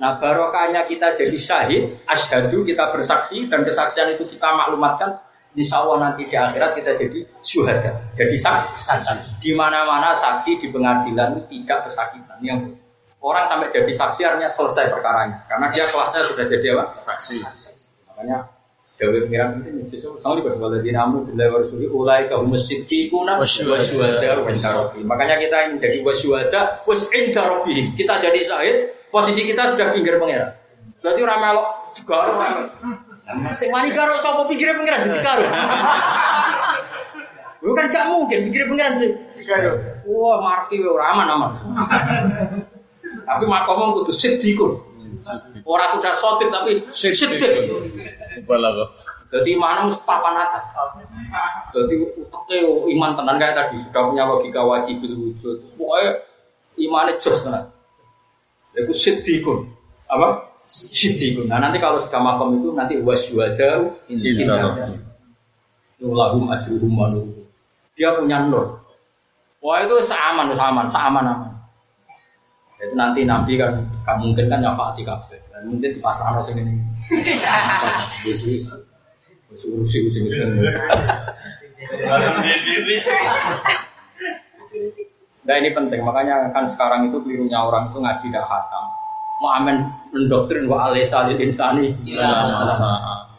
Nah barokahnya kita jadi syahid, asyhadu kita bersaksi dan kesaksian itu kita maklumatkan Insya Allah nanti di akhirat kita jadi syuhada, jadi saksi. Di mana-mana saksi di pengadilan itu tidak kesakitan. Yang orang sampai jadi saksi artinya selesai perkaranya, karena dia kelasnya sudah jadi apa? Saksi. Makanya Dewi pengiran itu justru sama di bawah di namu bila warasuli ulai kaum masjid kikuna wasyuada wasyarabi. Makanya kita ini jadi wasyuada was indarobi. Kita jadi sahid, posisi kita sudah pinggir pengiran. Berarti orang melok juga orang. Sing wani karo sapa pinggir pengiran jadi karo. Bukan gak mungkin pinggir pengiran sih. Wah, marki ora aman aman. Tapi makomong kudu sidikun. Orang sudah sotit tapi sidik. Balago. Jadi mana mus papan atas. Jadi utaknya iman tenan kayak tadi sudah punya logika wajib itu wujud. Pokoknya imannya jos tenan. Itu sidikun. Apa? Sidikun. Nah nanti kalau sudah makom itu nanti wasyuada indah. Lahum ajruhum manuhum. Dia punya nur. Wah itu seaman, seaman, seaman aman. Itu nanti nabi kan gak mungkin kan nyafati kabeh. Mungkin di pasar harus ini. Yesus. Urusi urusi urusi. Nah ini penting, makanya kan sekarang itu kelirunya orang itu ngaji dah khatam. Mau amen mendoktrin wa alisa lil insani.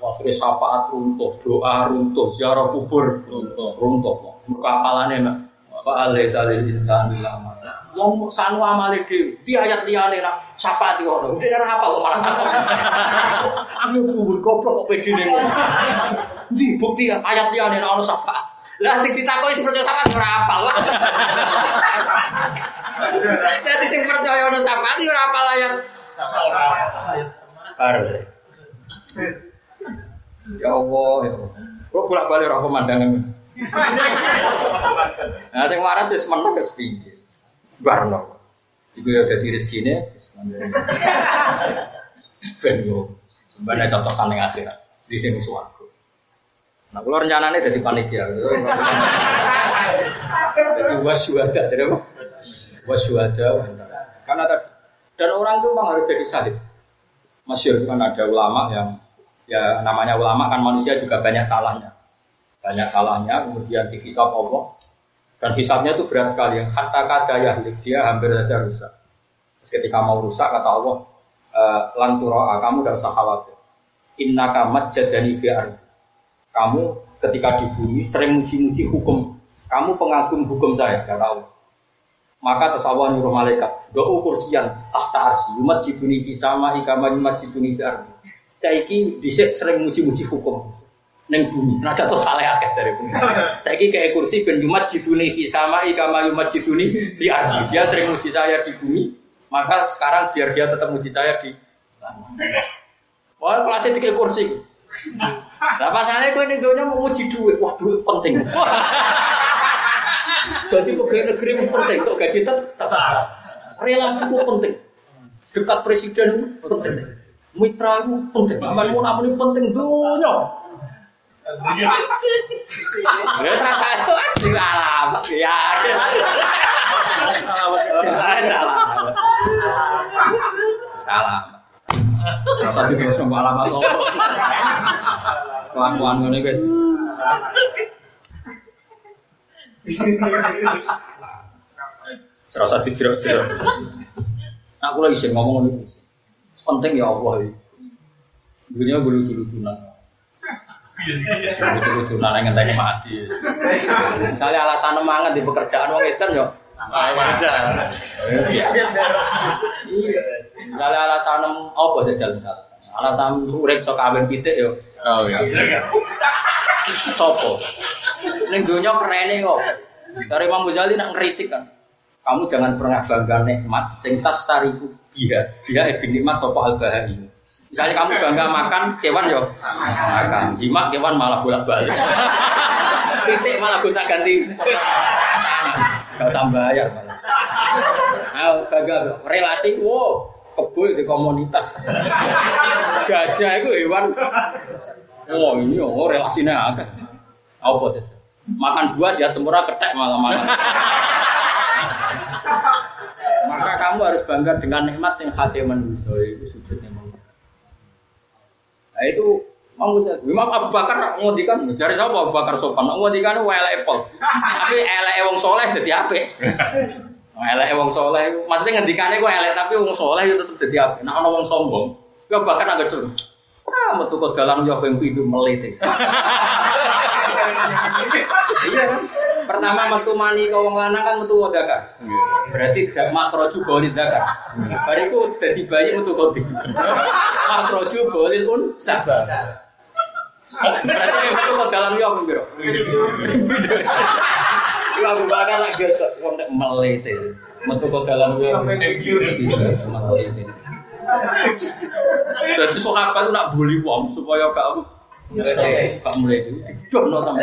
Wah sudah syafaat runtuh, doa runtuh, ziarah kubur runtuh, runtuh. Kapalannya mak. Wa alisa lil insani lama. Wong sanu amale dhewe. Di ayat liyane nak syafaat iki ono. Dene ora hafal kok malah takon. Aku kubur goblok kok pedine ngono. Di bukti ayat liyane nak ono syafaat. Lah sing ditakoki sing percaya syafaat ora hafal. Jadi sing percaya ono syafaat ora hafal ayat. Baru. Ya Allah, ya Allah. Kok bolak-balik ora pemandangan. Nah, sing waras wis meneng wis pinggir. Barno. Iku ya dadi rezekine ben yo sebenarnya contoh yang akhirat di sini suaraku. Nah, kalau rencananya jadi panitia. Jadi wasyuada, jadi apa? Wasyuada. Karena tadi dan orang itu memang harus jadi sahid. Masyur kan ada ulama yang ya namanya ulama kan manusia juga banyak salahnya. Banyak salahnya, kemudian dihisap Allah, dan hisapnya itu berat sekali. Yang kata kata ya dia hampir saja rusak. Terus ketika mau rusak kata Allah, e, lanturoa kamu tidak usah khawatir. Inna kamat jadani fi'ar. Kamu ketika di bumi sering muji-muji hukum. Kamu pengagum hukum saya, kata Allah. Maka terus Allah nyuruh malaikat, doa kursian tahta arsi, umat jiduni sama ikama umat jiduni fi. Caiki disek sering muji-muji hukum neng bumi. Senajan terus salah akeh dari bumi. Saya ini kayak kursi ben yumat jiduni fi sama ikama yumat jiduni di ardi. Dia sering muji saya di bumi, maka sekarang biar dia tetap muji saya di Wah, kelasnya tiga kursi. Nah, pasalnya gue ini dunia mau muji duit. Wah, duit penting. Jadi pegawai negeri itu penting. Kok gaji tetap. Relasi itu penting. Dekat presiden penting. Mitra itu penting. Aman mau namun penting dunia. Ya serasa itu sing alamat ya. Salah. Salah. Satu kita semua alamat Allah. Kelakuan ngono guys. Serasa dijerok-jerok. Aku lagi sih ngomong ini. Penting ya Allah. Dunia gue lucu-lucunan. Lucu-lucunan yang ngenteni mati. Misalnya alasan mangan di pekerjaan wong itu yo. Wajar. Misalnya alasan apa saja misalnya. Alasan urip sok kawin pitik yo. Oh iya. Sopo? Ning donya kerene kok. Dari Imam Ghazali nak ngeritik kan. Kamu jangan pernah bangga nikmat sing tas tariku biha. Biha ibn nikmat sopo al bahari. Misalnya kamu bangga makan kewan yo makan. Jimat kewan malah bolak-balik. Titik malah gonta ganti. Gak usah bayar malah. Nah, bangga relasi wow kebo di komunitas. Gajah itu hewan Oh ini oh relasinya agak apa tuh? Makan buah sehat sempurna ketek malah makan. Maka kamu harus bangga dengan nikmat yang hasil manusia itu sujudnya manusia. Nah itu mau Imam Abu Bakar ngodikan dari siapa Abu Bakar sopan ngodikan elek Apple. Tapi elek wong soleh jadi apa? Elek wong soleh, maksudnya ngendikane gue elek tapi wong soleh itu tetap jadi apa? Nah ono wong sombong, gue bahkan agak dulu. Ah, metu kok dalam yo ping pindho melete. Iya kan? Pertama metu mani ke wong lanang kan metu wadaka. Berarti gak makroju bolil zakar. Bariku dadi bayi metu kodi. Makroju bolil pun sah. Berarti metu kok dalam yo piro? Iku Abu Bakar lak gesek wong nek melete. Metu kok dalam yo. Melete. Jadi sahabat itu nak bully wong supaya gak gak mulai itu dijono sama.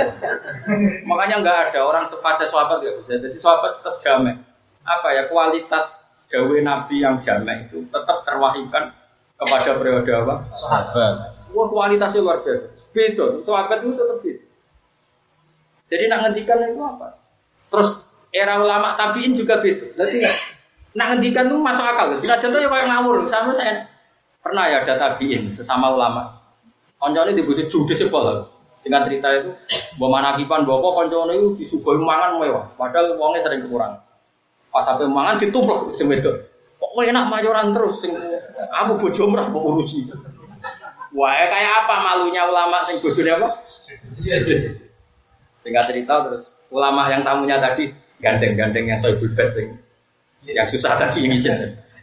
Makanya nggak ada orang sepase sahabat gak bisa. Jadi sahabat tetap jamek. Apa ya kualitas gawe Nabi yang jamek itu tetap terwahyukan kepada periode apa? Sahabat. Wah kualitasnya luar biasa. Beda. Sahabat itu tetap beda. Jadi nak ngendikan itu apa? Terus era ulama tabiin juga beda. Jadi nak ngendikan itu masuk akal. Bisa contoh ya kayak ngawur. Sama saya pernah ya ada tabiin sesama ulama. Koncone dibutuh judes ya pola. Dengan cerita itu, bawa manakipan, bawa apa koncone itu disuguhi mangan mewah. Padahal uangnya sering kurang. Pas sampai mangan ditumplek sing wedok. Kok enak mayoran terus sing aku bojo merah mbok urusi. Wah, kayak apa malunya ulama sing bojone apa? Singkat cerita terus ulama yang tamunya tadi gandeng-gandeng yang soal bed sing yang susah tadi ini sih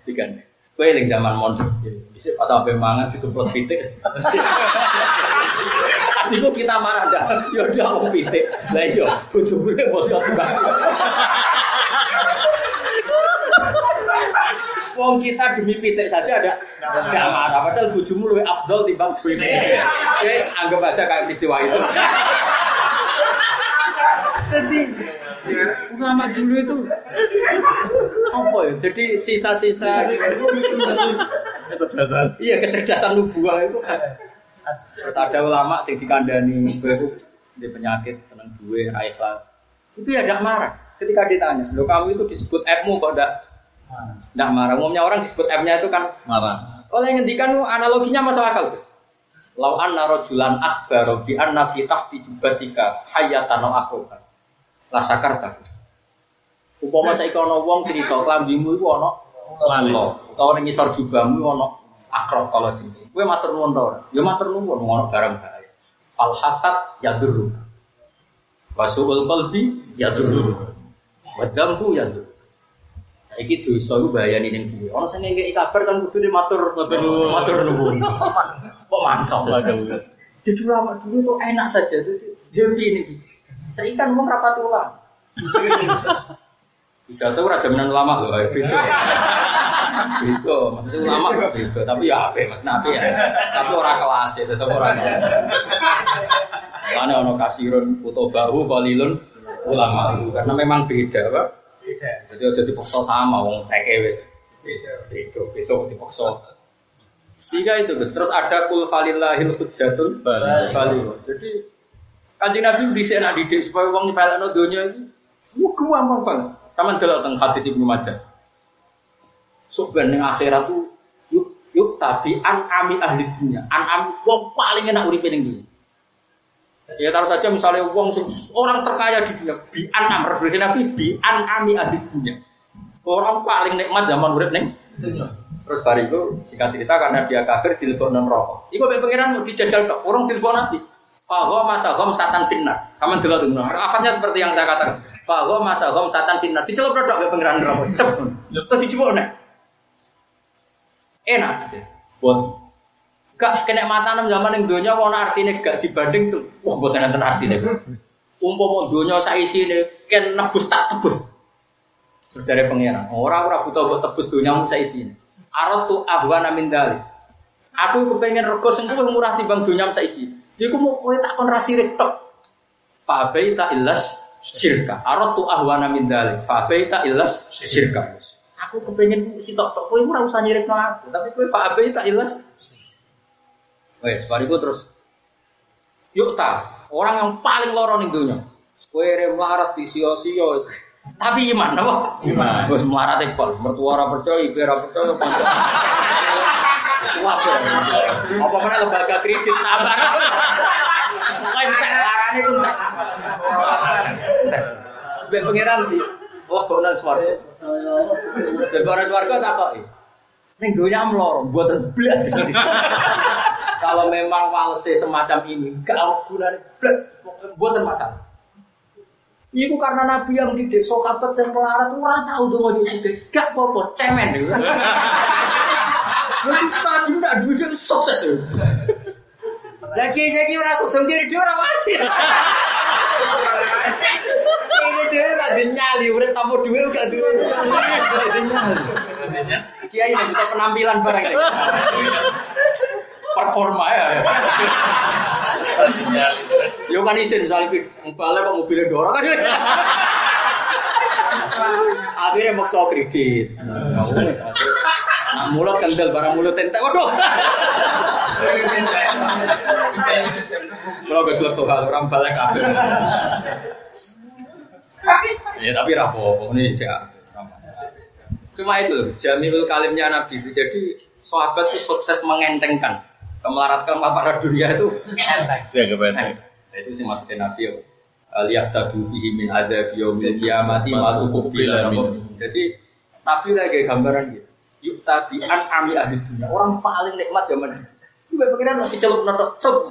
digandeng. Kue yang zaman mondok, bisa pas sampai mangan ditumplek pitik. Asiko kita marah dah, yo udah mau pitik, lah yo bojo gue mau Wong kita demi pitik saja ada nggak marah, padahal bojomu lebih afdol timbang pitik. Oke, anggap aja kayak peristiwa itu. Jadi ulama dulu itu apa ya? Jadi sisa-sisa Kecerdasan. iya kecerdasan nubuah itu khas. Terus ada ulama sing dikandani itu di penyakit seneng duwe ra ikhlas. Itu ya tidak marah ketika ditanya, "Loh kamu itu disebut F-mu kok tidak tidak marah?" Umumnya orang disebut F-nya itu kan Marah. kalau yang ngendikan analoginya masuk akal. Lau anna rajulan akbar bi anna fi tahti jubatika hayatan au akroban. La sakarta. Upama saiki ana wong cerita klambimu iku ana lalo, utawa ning ngisor jubahmu ana akrab kalau jenis. Kowe matur nuwun ta ora? Ya matur nuwun ngono barang bahaya. Al hasad yadurru. Wasuul qalbi yadurru. Wa dzambu yadurru. Saiki dosa iku bahayane ning dhewe. Ana sing ngekeki kabar kan kudu matur Matur. Matur nuwun. Kok mantap. Jadi lama dulu tuh enak saja, tuh happy ini. Saya kan mau rapat ulang. Tidak tahu raja jaminan lama loh, beda. Beda, maksudnya ulama beda, tapi ya apa, mas nabi ya. Tapi orang kelas ya, tetap orang kelas. Mana ono kasirun foto bahu kalilun ulama karena memang beda, pak. Beda. Jadi udah dipaksa sama, wong teke wis. Beda, beda, beda dipaksa. Tiga itu. Terus ada kul falillahil hujjatul Bali. bali. Jadi kanjeng Nabi bisa nak didik supaya wong nyepelekno donya itu Wah, gampang banget. Sama delok teng hadis Ibnu Majah. Sok ben ning akhirat tuh yuk tabi an ami ahli dunia. An ami wong paling enak uripe ning. Ya taruh saja misalnya wong orang terkaya di dunia bi an am nabi bi an ami ahli dunia. Orang paling nikmat zaman urip ning Terus bariku singkat cerita karena dia kafir non rokok. Iku pengen pengiran mau dijajal tok, orang dilebok nasi. Fahu masa hom satan fitnah. Kamu dulu tuh, Apanya seperti yang saya katakan. Fahu masa hom satan fitnah. Dicelup produk ke pengiran rokok. Cep. Terus dicoba nih. Enak. Buat gak kena mata enam zaman yang dunia warna artinya gak dibanding tuh. Wah buat nanti artinya. Umpama dunia saya isi nih, kan nebus tak tebus. Terus dari pengiran. Orang-orang butuh buat tebus dunia saya isi. Arot tu ahwana min dalik. Aku kepengen rego sing luwih murah timbang dunyam saisi. Iku mau kowe tak kon rasirik tok. Fa baita illas syirka. Arot tu ahwana min dalik. Fa baita illas syirka. Aku kepengen si tok tok kowe ora usah nyirikno aku, tapi kowe fa baita illas Wes, bariku terus yuk ta, orang yang paling loro ning dunya. Kowe melarat di sio-sio. Tapi iman apa? Iman. Wis melarat e pol, mertua ora percaya, ibu ora percaya. Wae. Apa mana lembaga kredit tambah. Pokoke entek larane ku entek. Sebab pangeran sih. Wah, kok nang swarga. Sebab swarga tak kok. Ning donya mloro, mboten blas ke sini. Kalau memang walse semacam ini, gak gunane blas, mboten masalah. Iku karena Nabi yang didik sahabat yang melarat ora tahu tuh mau didik. Gak apa-apa, cemen. Tadi ndak duit sukses. Lagi saya kira sukses dia dia orang mati. Ini dia ada nyali, udah tamu duit gak duit. Kiai ini kita penampilan barang performa ya. Yo kan isin misalnya balik kok mobilnya dorong kan. Akhirnya maksa kredit. Nah, mulut kendel barang mulut entek. Waduh. Kalau gak jelek tuh orang balik kabel. Ya tapi rapopo ini cek. Cuma itu Jamiul Kalimnya Nabi. Jadi sahabat itu sukses mengentengkan kemelaratkan para dunia itu ya kebenar nah, itu sih maksudnya nabi ya lihat tadu bihi min ada biomil kiamati matu kubila jadi nabi lagi gambaran gitu yuk tadi an ami ahli dunia orang paling nikmat zaman itu bagaimana nanti celup notok celup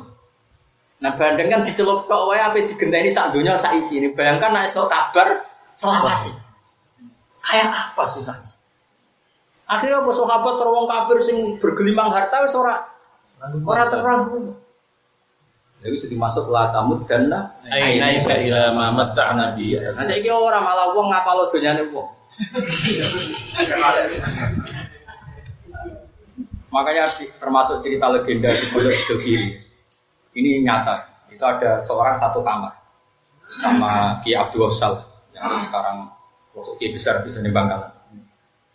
nah bandingkan dicelup kok wae apa digenteni sak dunia sak isi ini bayangkan nek kabar selawasi kayak apa susah akhirnya apa sahabat terwong kafir sing bergelimang harta wis ora Orang terang. Jadi sudah masuk lah tamu karena aina ila mamat nabi. Nah saya orang malah uang ngapa lo dunia uang. Makanya termasuk cerita legenda di Pondok Kiri. Ini nyata. Itu ada seorang satu kamar sama Ki Abdul Sal yang sekarang masuk Ki besar bisa di Bangkalan.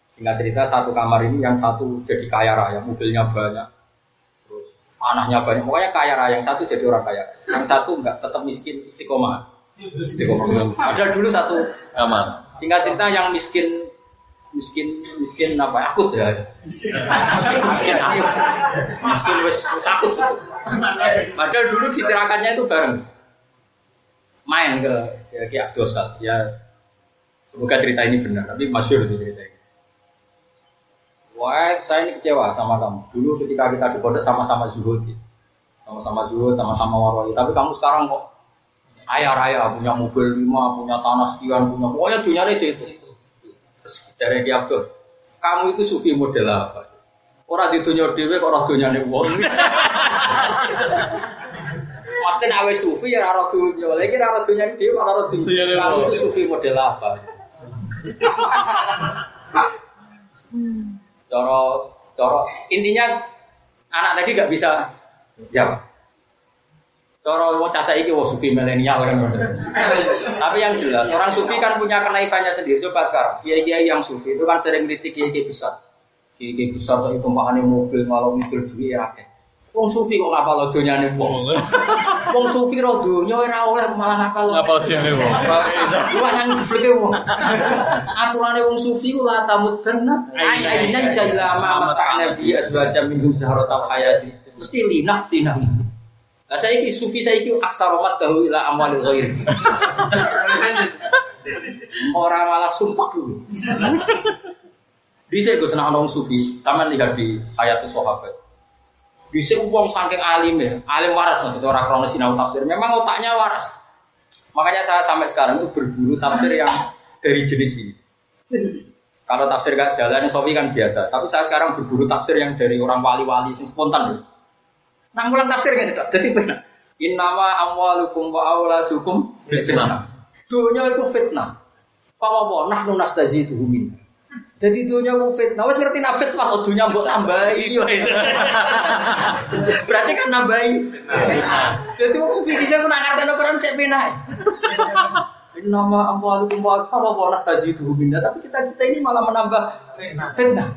Singkat cerita satu kamar ini yang satu jadi kaya raya, mobilnya banyak, anaknya banyak, pokoknya kaya raya. Yang satu jadi orang kaya, yang satu enggak tetap miskin istiqomah. Istiqomah. Ada dulu satu kamar. Singkat cerita yang miskin miskin miskin apa akut ya. Miskin akut. Miskin wes akut. Padahal dulu di tirakannya itu bareng. Main ke ya Ki Abdosal ya semoga cerita ini benar tapi masyur itu cerita ini. Wah, saya ini kecewa sama kamu. Dulu ketika kita di pondok sama-sama zuhud, gitu. sama-sama zuhud, sama-sama waroi. Tapi kamu sekarang kok ayah raya, punya mobil lima, punya tanah sekian, punya pokoknya dunia itu itu. Terus dari dia tuh, kamu itu sufi model apa? Orang di dunia dewe, orang dunia nih wong. Maksudnya awe sufi ya raro dunia, lagi raro dunia dewe, raro dunia. Kamu itu sufi model apa? Coro, coro. Intinya anak tadi nggak bisa jawab. Coro mau caca iki wah sufi milenial orang Tapi yang jelas orang sufi kan punya kenaikannya sendiri. Coba sekarang kiai-kiai yang sufi itu kan sering kritik kiai-kiai besar. Kiai-kiai besar saya tumpahannya mobil malah mobil duit ya. Wong sufi kok ngapal donyane wong. Wong sufi ro donya ora oleh malah ngapal. Ngapal donyane wong. Lu nang gebleke wong. Aturane wong sufi ku la tamut kenna. Aina ila ma mata'na bi azwajam minhum saharata hayati. Mesti Lah saiki sufi saiki aksaromat dahu ila amwalil ghair. Orang malah sumpah dulu. Bisa gue senang orang sufi, sama lihat di ayat sahabat. Bisa uang saking alim ya, alim waras maksudnya orang krono sinau tafsir. Memang otaknya waras. Makanya saya sampai sekarang itu berburu tafsir yang dari jenis ini. Kalau tafsir gak jalan, Sofi kan biasa. Tapi saya sekarang berburu tafsir yang dari orang wali-wali spontan. Loh. Nang ulang tafsir kan tidak. Jadi benar. Innama amwalukum wa auladukum fitnah. Dunia itu fitnah. Fawawa nahnu nastaziduhu min. Jadi dunia mau fitnah, wes ngerti nak fitnah kalau dunia mau tambahi. Berarti kan nambahi. Jadi mau sufi bisa nak ngerti Quran cek penai. Nama amwalukum wa fawawa nastaziduhu min. Tapi kita kita ini malah menambah fitnah.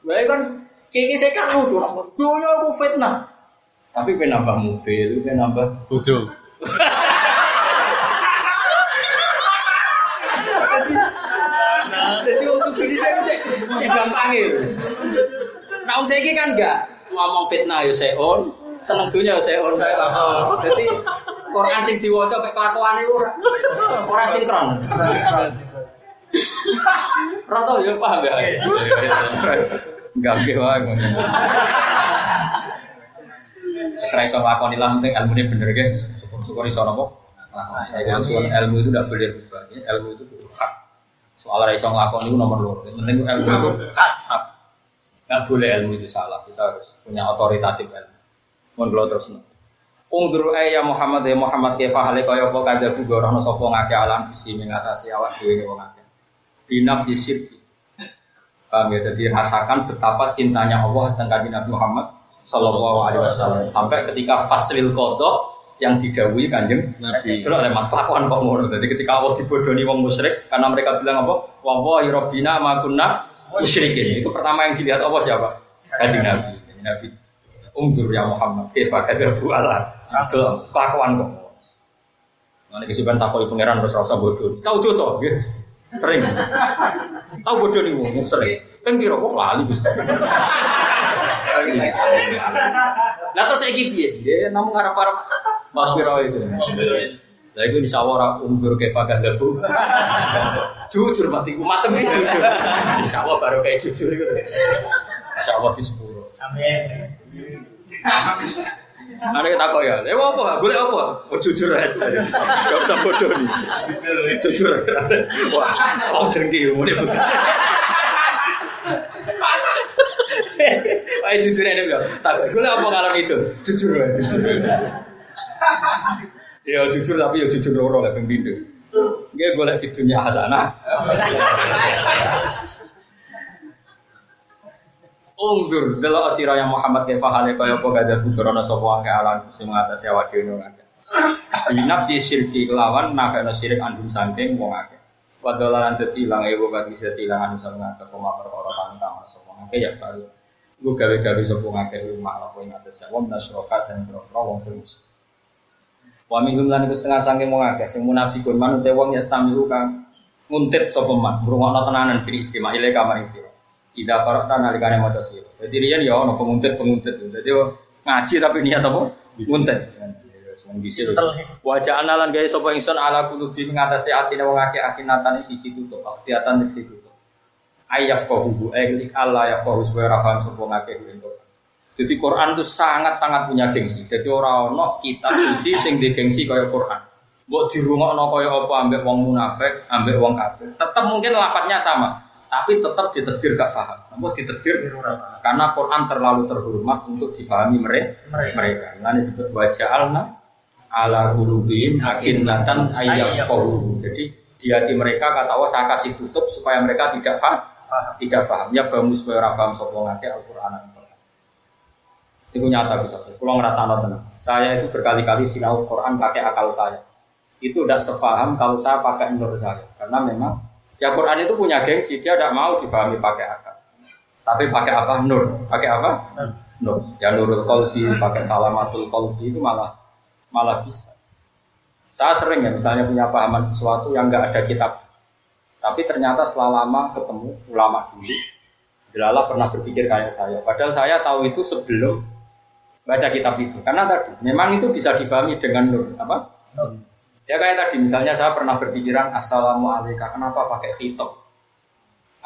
Baik kan, kini saya kan lucu, dunia mau fitnah. Tapi penambah mobil, penambah bojo. Jadi waktu ini saya cek cek gampang ya. Nah, om saya kan enggak ngomong fitnah ya saya on, seneng dunia ya saya on. Jadi Quran sing diwaca mek kelakuan itu ora ora sinkron. Rata ya paham ya. Gampang wae ngono. Wis ra iso lakoni lah penting ilmune bener ge. Syukur-syukur iso napa? Nah, ilmu itu tidak boleh berubah. Ilmu itu hak. Soal raiso ngelakon itu nomor dua. Penting ilmu itu hak. Nggak boleh ilmu itu salah. Kita harus punya otoritatif ilmu. Mohon kalau terus. Ungdur ya Muhammad ya Muhammad kefa hale kaya apa kada buga ora ono sapa ngake alam visi mengatasi awak dhewe wong akeh. Binaf disirki. Paham ya, jadi rasakan betapa cintanya Allah tentang Nabi Muhammad Sallallahu Alaihi Wasallam sampai ketika faslil kodok yang didawui kanjeng Nabi. Kalau ada kelakuan kok ngono. Jadi ketika Allah dibodohi wong musyrik karena mereka bilang apa? Wa wa rabbina ma kunna musyrikin. Itu pertama yang dilihat Allah siapa? Kanjeng Nabi. Kanjeng Nabi. Ungdur ya Muhammad. Kaifa kadabu ala. Kelakuan kok. Nanti kesibukan takoi pangeran terus rasa bodoh. Tahu dosa, ya? Sering. Tahu bodoh nih wong sering. Kan kira kok lali Lah terus saiki piye? Ya namun ngarep-arep Maghfirah itu. Lah iku Allah umur kayak pakai debu. jujur mati ku matem iki jujur. Allah baru kayak jujur itu. Insya Allah di sepuluh. Amin. Ada kita kok ya, eh apa? Boleh apa? Oh jujur aja, gak usah bodoh nih. Jujur, wah, oh dengki, mulai Wah jujur aja bilang, tak gue apa kalau itu? Jujur aja. Ya jujur tapi ya jujur loro lah pembimbing. Gue boleh fitunya hasanah. Ungzur delok asira yang Muhammad kefa hale kaya apa gada bukrona sapa wae alam sing ngatasi awak dhewe ngake. Di syirki lawan nafekno syirik andum saking wong akeh. Wadolalan dadi ilang ewo kan bisa tilang anu sang ngake koma perkara tantang sapa ya baru. Gue gawe-gawe sapa ngake rumah apa ing atas wong nasroka sing wong sing Wa minhum lan setengah saking wong akeh sing munafikun manut wong ya samiru kang nguntit sapa man ngrungokno tenanan diri istimewa ile kamar sira. Ida qara'ta nalikane maca sira. Dadi riyen ya ono penguntit-penguntit. Dadi ngaji tapi niat apa? Nguntit. Wajah analan gaya sapa ingsun ala kulubi ngatasi atine wong akeh akinatan siji tutup, akhtiatan siji tutup. Ayyak qahu aylik Allah ya qahu supaya ra paham sapa ngakeh jadi Quran itu sangat-sangat punya gengsi. Jadi orang-orang kita suci sing di gengsi kaya Quran. Buat di rumah no kaya apa ambek wong munafik, ambek wong kafir. Tetap mungkin lafadznya sama, tapi tetap ditetir gak paham. Buat ditetir karena Quran terlalu terhormat untuk dipahami mereka. Mereka. Ini disebut wajah alna ala ulubim akinatan ayat Jadi di hati mereka kata Allah saya kasih tutup supaya mereka tidak paham. Tidak paham. Ya bamus supaya paham sopong Al-Quran. Itu nyata bisa. Kalau ngerasa tenang. Saya itu berkali-kali sinau Quran pakai akal saya. Itu tidak sepaham kalau saya pakai menurut saya. Karena memang ya Quran itu punya gengsi. Dia tidak mau dipahami pakai akal. Tapi pakai apa? Nur. Pakai apa? Nur. Ya nurul kolbi, pakai salamatul kolbi itu malah malah bisa. Saya sering ya misalnya punya pahaman sesuatu yang nggak ada kitab. Tapi ternyata setelah lama ketemu ulama dulu, Jelala pernah berpikir kayak saya. Padahal saya tahu itu sebelum baca kitab itu. Karena tadi memang itu bisa dipahami dengan nur apa? Ya kayak tadi misalnya saya pernah berpikiran assalamualaikum kenapa pakai kitab?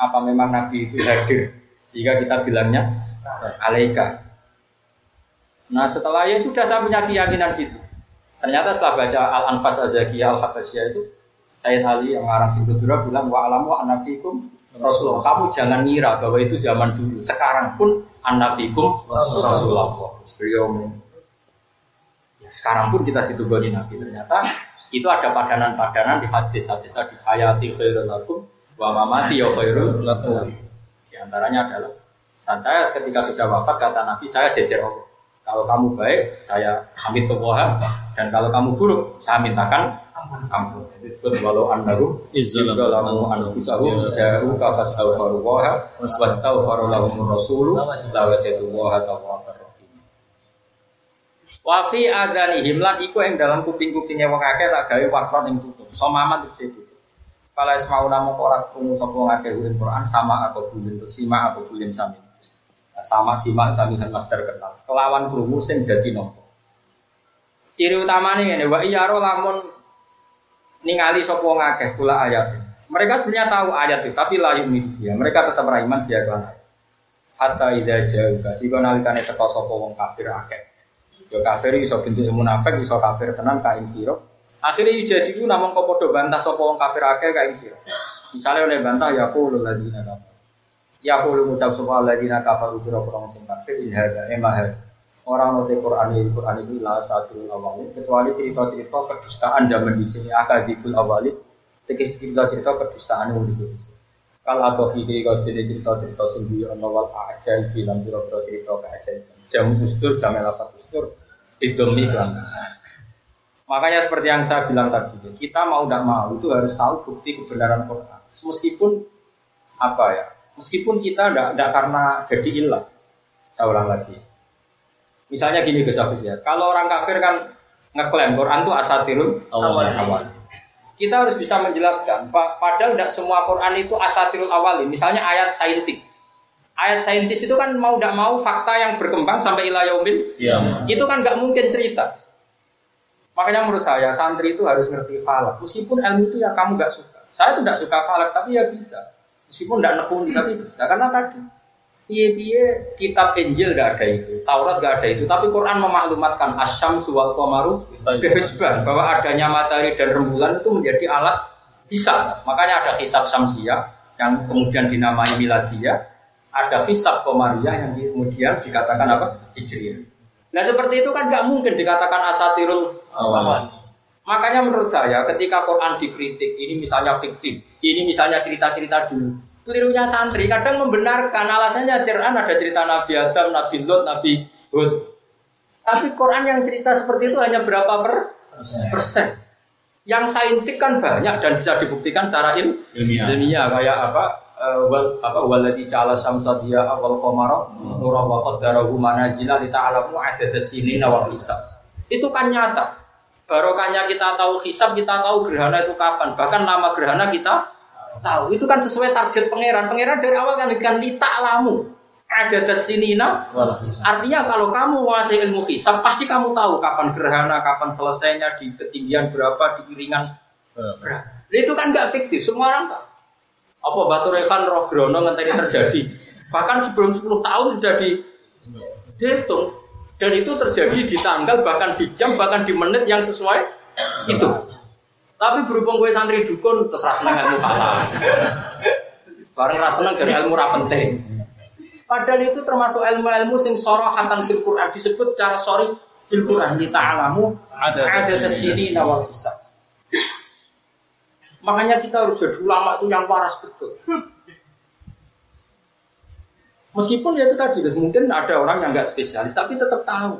Apa memang Nabi itu hadir? Jika kita bilangnya alaika. Nah setelah ya sudah saya punya keyakinan gitu. Ternyata setelah baca Al-Anfas Azakiyah Al-Habasyah itu Sayyid Ali yang ngarang Singkudura bilang wa alamu anafikum Rasulullah. Kamu jangan ngira bahwa itu zaman dulu. Sekarang pun anafikum Rasulullah. Beliau ya, sekarang pun kita ditugani Nabi ternyata itu ada padanan-padanan di hadis-hadis tadi hayati khairul lakum wa mamati ya khairul lakum. Di antaranya adalah saat saya ketika sudah wafat kata Nabi saya jejer Allah. Kalau kamu baik, saya hamid Allah dan kalau kamu buruk, saya mintakan ampun. Itu disebut walau annahu izzalamu anfusahum ja'u ka fastaghfiru wa wastaghfaru lahum rasul la wajadu wa tawwabur rahim. Wa fi adanihim lan iku ing dalam kuping-kupinge wong akeh tak gawe wakron ing tutup. Somaman dikse tutup. Kala ismau namo ora krungu sapa wong akeh Quran sama atau bulin sima atau bulin sami sama simak kami kan master kenal. Kelawan krungu sing dadi nopo. Ciri utamanya ini, wa iyaro lamun ningali sapa ngakeh kula ayat. Mereka sebenarnya tahu ayat itu, tapi layu ya. Mereka tetap beriman dia ayat. Hatta idza jauh kasih nalikane teko sapa wong kafir akeh. Yo kafir iso bentuk munafik, iso kafir tenan ka ing sira. Akhirnya jadi ku namung kok padha bantah sapa wong kafir akeh ka ing sira. Misalnya oleh bantah ya qulul ladina kafir. Ya qulu mutab sapa alladzina kafaru bi rabbihim sing kafir in hadza emah Orang ngerti Quran ini, Quran ini lah satu awalnya kecuali cerita-cerita kedustaan zaman di sini akal dikul awalnya tegis cerita-cerita kedustaan yang di sini. Kalau atau ide kau cerita-cerita sendiri ono wal ajaib bilang biro-biro cerita keajaiban. Jam ustur, jam elafat ustur, itu kan. Makanya seperti yang saya bilang tadi, kita mau tidak mau itu harus tahu bukti kebenaran Quran. Meskipun apa ya, Meskipun kita tidak karena jadi ilah. Saya ulang lagi. Misalnya gini Gus ya, kalau orang kafir kan ngeklaim Quran itu asatirul awal. awal. Kita harus bisa menjelaskan, padahal tidak semua Quran itu asatirul awal. Misalnya ayat saintik. Ayat saintis itu kan mau tidak mau fakta yang berkembang sampai ilah yaumil. Ya. Itu kan nggak mungkin cerita. Makanya menurut saya santri itu harus ngerti falak. Meskipun ilmu itu ya kamu nggak suka. Saya tidak suka falak, tapi ya bisa. Meskipun tidak nekuni tapi bisa karena tadi Iya kitab Injil tidak ada itu, Taurat tidak ada itu, tapi Quran memaklumatkan asyam suwal komaru sehisban bahwa adanya matahari dan rembulan itu menjadi alat hisab. Makanya ada hisab samsia yang kemudian dinamai miladia, ada hisab komaria yang kemudian dikatakan apa? Hijriyah. Nah seperti itu kan nggak mungkin dikatakan asatirul awal. Makanya menurut saya ketika Quran dikritik, ini misalnya fiktif, ini misalnya cerita-cerita dulu, Kelirunya santri kadang membenarkan alasannya Quran ada cerita Nabi Adam, Nabi Lot, Nabi Hud. Tapi Quran yang cerita seperti itu hanya berapa per persen? Yang saintik kan banyak dan bisa dibuktikan secara il ilmiah. ilmiah kayak apa? Uh, wal apa waladi cala samsadia awal komaro nura wa qaddarahu manazila li ta'lamu adad sinina wal hisab. Itu kan nyata. Barokahnya kita tahu hisab, kita tahu gerhana itu kapan. Bahkan nama gerhana kita tahu. Itu kan sesuai target pangeran. Pangeran dari awal kan kan lita lamu. Ada tesinina. Artinya kalau kamu menguasai ilmu hisab, pasti kamu tahu kapan gerhana, kapan selesainya, di ketinggian berapa, di piringan berapa. Itu kan nggak fiktif, semua orang tahu. Apa batu rekan roh grono ngenteni terjadi. Bahkan sebelum 10 tahun sudah dihitung. Dan itu terjadi di tanggal, bahkan di jam, bahkan di menit yang sesuai itu. Tapi berhubung gue santri dukun terus rasa ilmu halal. Bareng rasa dari ilmu ra penting. Padahal itu termasuk ilmu-ilmu sing sorohatan fil Quran disebut secara sorry fil Quran kita alamu ada ke sini nawal hisab. Makanya kita harus jadi ulama itu yang waras betul. Meskipun ya itu tadi, mungkin ada orang yang nggak spesialis, tapi tetap tahu.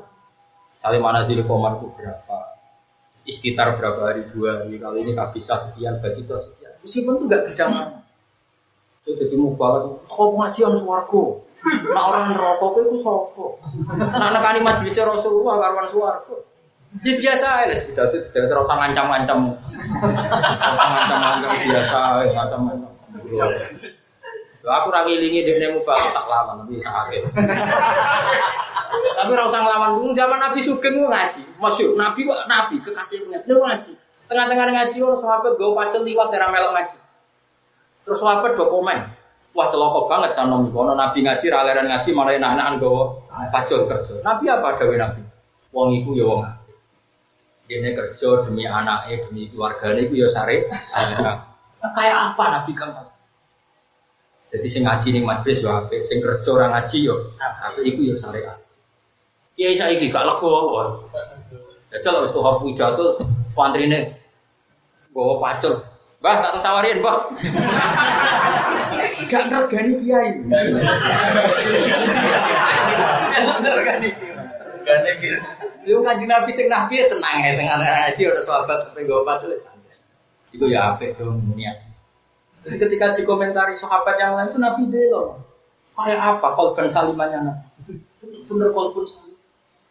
Saling mana sih komar itu berapa, istitar berapa hari dua hari kalau ini nggak bisa sekian itu sekian meskipun itu nggak bidang Itu jadi mubalak. Kok pengajian swargo? Nah orang rokok itu sopo. Nah nekani majelis Rasulullah karuan swargo. Ya biasa ya, itu tidak terus ngancam-ngancam. Ngancam-ngancam biasa, ngancam-ngancam. Aku ra ngilingi dekne mubalak tak lama nanti sakit. Tapi ora usah nglawan. Zaman Nabi Sugeng ngaji. Masyur Nabi kok Nabi kekasih punya. Dia ngaji. Tengah-tengah ngaji orang sahabat gue pacul liwat era melok ngaji. Terus sahabat dokumen. Wah celoko banget kan nom kono Nabi ngaji raleran ngaji malah anak-anak gue pacul kerja. Nabi apa dawe Nabi? Wong iku ya wong Dia kerja demi anaknya, demi keluarganya itu ya sare. Nah, kayak apa Nabi kamu? Jadi sing ngaji ning majelis yo apik, sing kerja ora ngaji yo apik iku yo syariat. Kiai saiki gak lego. Jajal wis tuh pidato santrine gowo pacul. Mbah tak sawarin, Mbah. Gak ngergani kiai. Gak ngergani. Gane gitu. Lu kanjeng Nabi sing nabi ya tenang ya dengan ngaji udah sahabat sampai gowo pacul santai. Iku ya apik tuh niat. Jadi ketika dikomentari sahabat yang lain itu Nabi belo. Kayak apa kolban salimannya Nabi? Bener kolban salim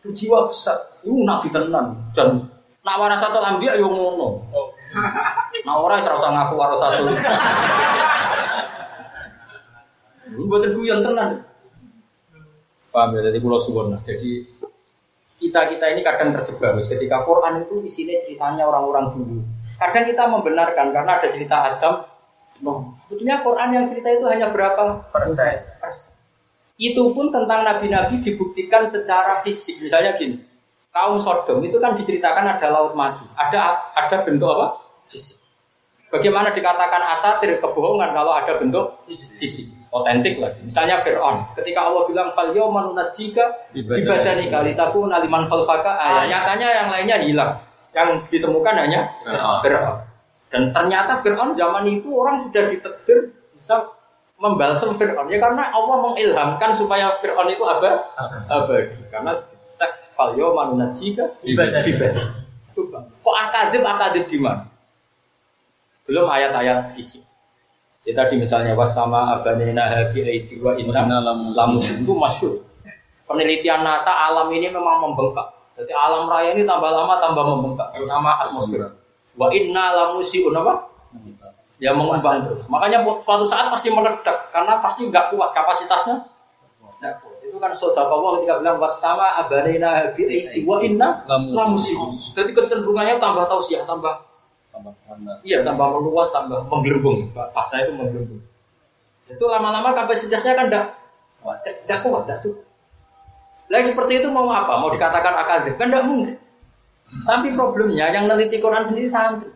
itu jiwa besar. Itu nabi tenan. Dan nak waras satu ambia yo ngono. Nah orang serasa ngaku waras satu. Ini buat yang tenan. Paham ya? Jadi pulau suwon. Jadi kita kita ini kadang terjebak. Ketika Quran itu di sini ceritanya orang-orang dulu. Kadang kita membenarkan karena ada cerita Adam. No. Sebetulnya Quran yang cerita itu hanya berapa persen? persen. Itu pun tentang nabi-nabi dibuktikan secara fisik. Misalnya gini, kaum Sodom itu kan diceritakan ada laut mati, ada ada bentuk apa? Fisik. Bagaimana dikatakan asatir kebohongan kalau ada bentuk fisik, otentik lagi. Misalnya Fir'aun, ketika Allah bilang fal yawman jika ibadani kali taku naliman falfaka, ayat nyatanya yang lainnya hilang. Yang ditemukan hanya Fir'aun. Dan ternyata Fir'aun zaman itu orang sudah ditegur bisa membalsam Fir'aun. Ya karena Allah mengilhamkan supaya Fir'aun itu apa? abadi. Karena tak falyo manunajika ibadah ibadah coba kok akadib akadib di mana belum ayat-ayat fisik. Ya tadi misalnya was sama abanina habi aidi wa inna itu masyur. Penelitian NASA alam ini memang membengkak. Jadi alam raya ini tambah lama tambah membengkak. Terutama atmosfer. Wa inna lamusi apa? Ya mengembang terus. Makanya suatu saat pasti meledak karena pasti nggak kuat kapasitasnya. Nah, itu kan saudara Allah ketika bilang wasama abarina bi wa inna lamusimus. Jadi kecenderungannya tambah tausiah, tambah tambah Iya, tambah meluas, tambah menggelembung. Pasnya itu menggelembung. Itu lama-lama kapasitasnya kan tidak kuat, tidak kuat, tidak cukup. Lagi seperti itu mau apa? Mau dikatakan akademik? Kan tidak mungkin. Tapi problemnya yang neliti Quran sendiri santri.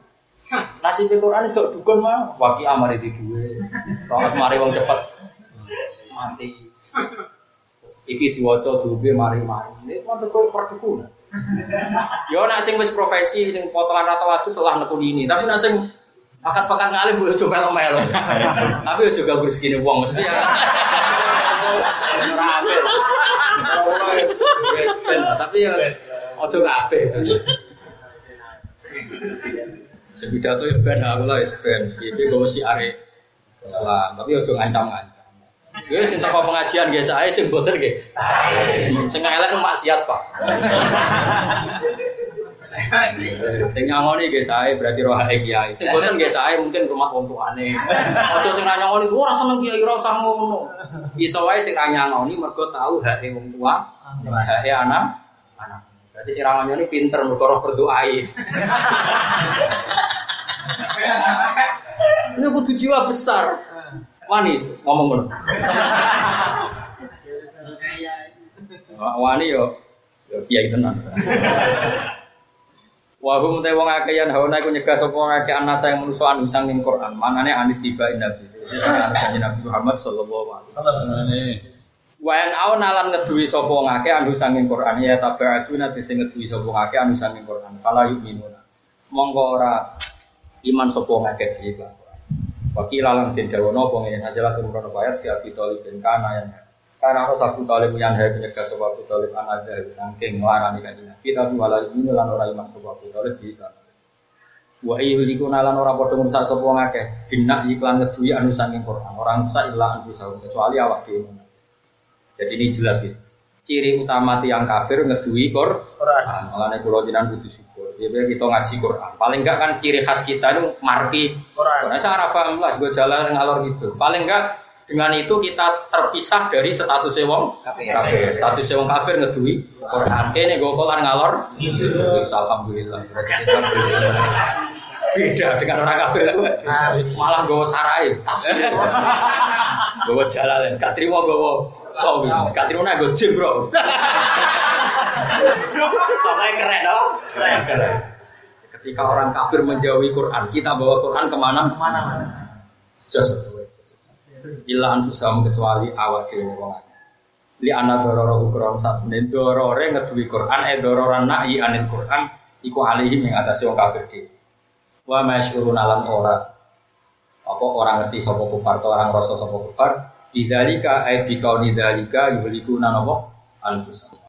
Nasib Quran itu dukun mah waki amar itu duwe. Rokat mari wong cepat mati. Iki diwaca duwe mari-mari. Ini mau kok perdukun. Yo nak sing wis profesi sing potongan rata waktu setelah nekun ini, tapi nak sing pakat-pakat ngalim gue coba melo Tapi yo juga gue segini uang mesti ya. Tapi ya ojo gak ape. Sepidato ya ben aku lah ya ben. Iki gue si are Islam, tapi ojo ngancam-ngancam. Gue sing teko pengajian guys, saya sing boten nggih. Sing elek maksiat, Pak. Sing nyangoni nggih saya berarti roh kiai. Sing boten nggih saya mungkin rumah wong tuane. Ojo sing nyangoni ora seneng kiai ora usah ngono. Iso wae sing nyangoni mergo tahu hae wong tua, hae anak, anak. Berarti si Ramanyo ini pinter berkorok berdoai. ini kudu jiwa besar. Wani ngomong ngono. Wani yo yo kiai tenan. Wahum te wong akeh yang hawana iku nyegah sapa wong akeh anasa yang manusa anu sanging Quran. Manane anit tiba nabi. Nabi Muhammad sallallahu alaihi wasallam. Wayan awan nalan ngeduwi sapa ngake anu sanging Quran ya tabi'atu nanti sing ngeduwi sapa ngake anu sanging Quran. Kala yu'minuna. Monggo ora iman sapa ngake iki Quran. Wakil alam den dawono ngene hajalah tumrono bayat si Abi Thalib den kana yang karena harus Abu Talib yang hari penyegah sebab Abu Talib anak dari sangking ngelarani kan Nabi tapi malah ini lan ora iman sebab Abu Talib di Wa yuhliku nalan ora padha ngrusak sapa wong akeh. Binak iklan ngeduwi anu saking Quran. Orang rusak illa anfu kecuali awak dhewe. Jadi ini jelas ya. Ciri utama tiang kafir ngeduwi Quran. Makanya kalau jinan butuh syukur. Ya kita ngaji Quran. Paling enggak kan ciri khas kita itu marki Quran. Nah, saya paham lah, gue jalan ngalor gitu. Paling enggak dengan itu kita terpisah dari status wong kafir. kafir. Status wong kafir ngeduwi Quran. Ini gue kolar ngalor. Alhamdulillah. Beda dengan orang kafir itu. Malah gue sarai. Gue jalan. Gak terima gue sawi. Gak terima gue jim Sampai keren dong. Keren. keren. Ketika orang kafir menjauhi Quran, kita bawa Quran ke mana? Ke mana-mana. Just Illa anfusahum kecuali awak dhewe wong Li ana dororo ukron sabne dorore ngeduwi Quran e dororan na'i anil Quran iku alihim ing atase wong kafir dhewe. Wa masyurun alam ora apa orang ngerti sapa kufar atau orang rasa sapa kufar Didalika ay bikauni dalika yuhlikuna napa anfusahum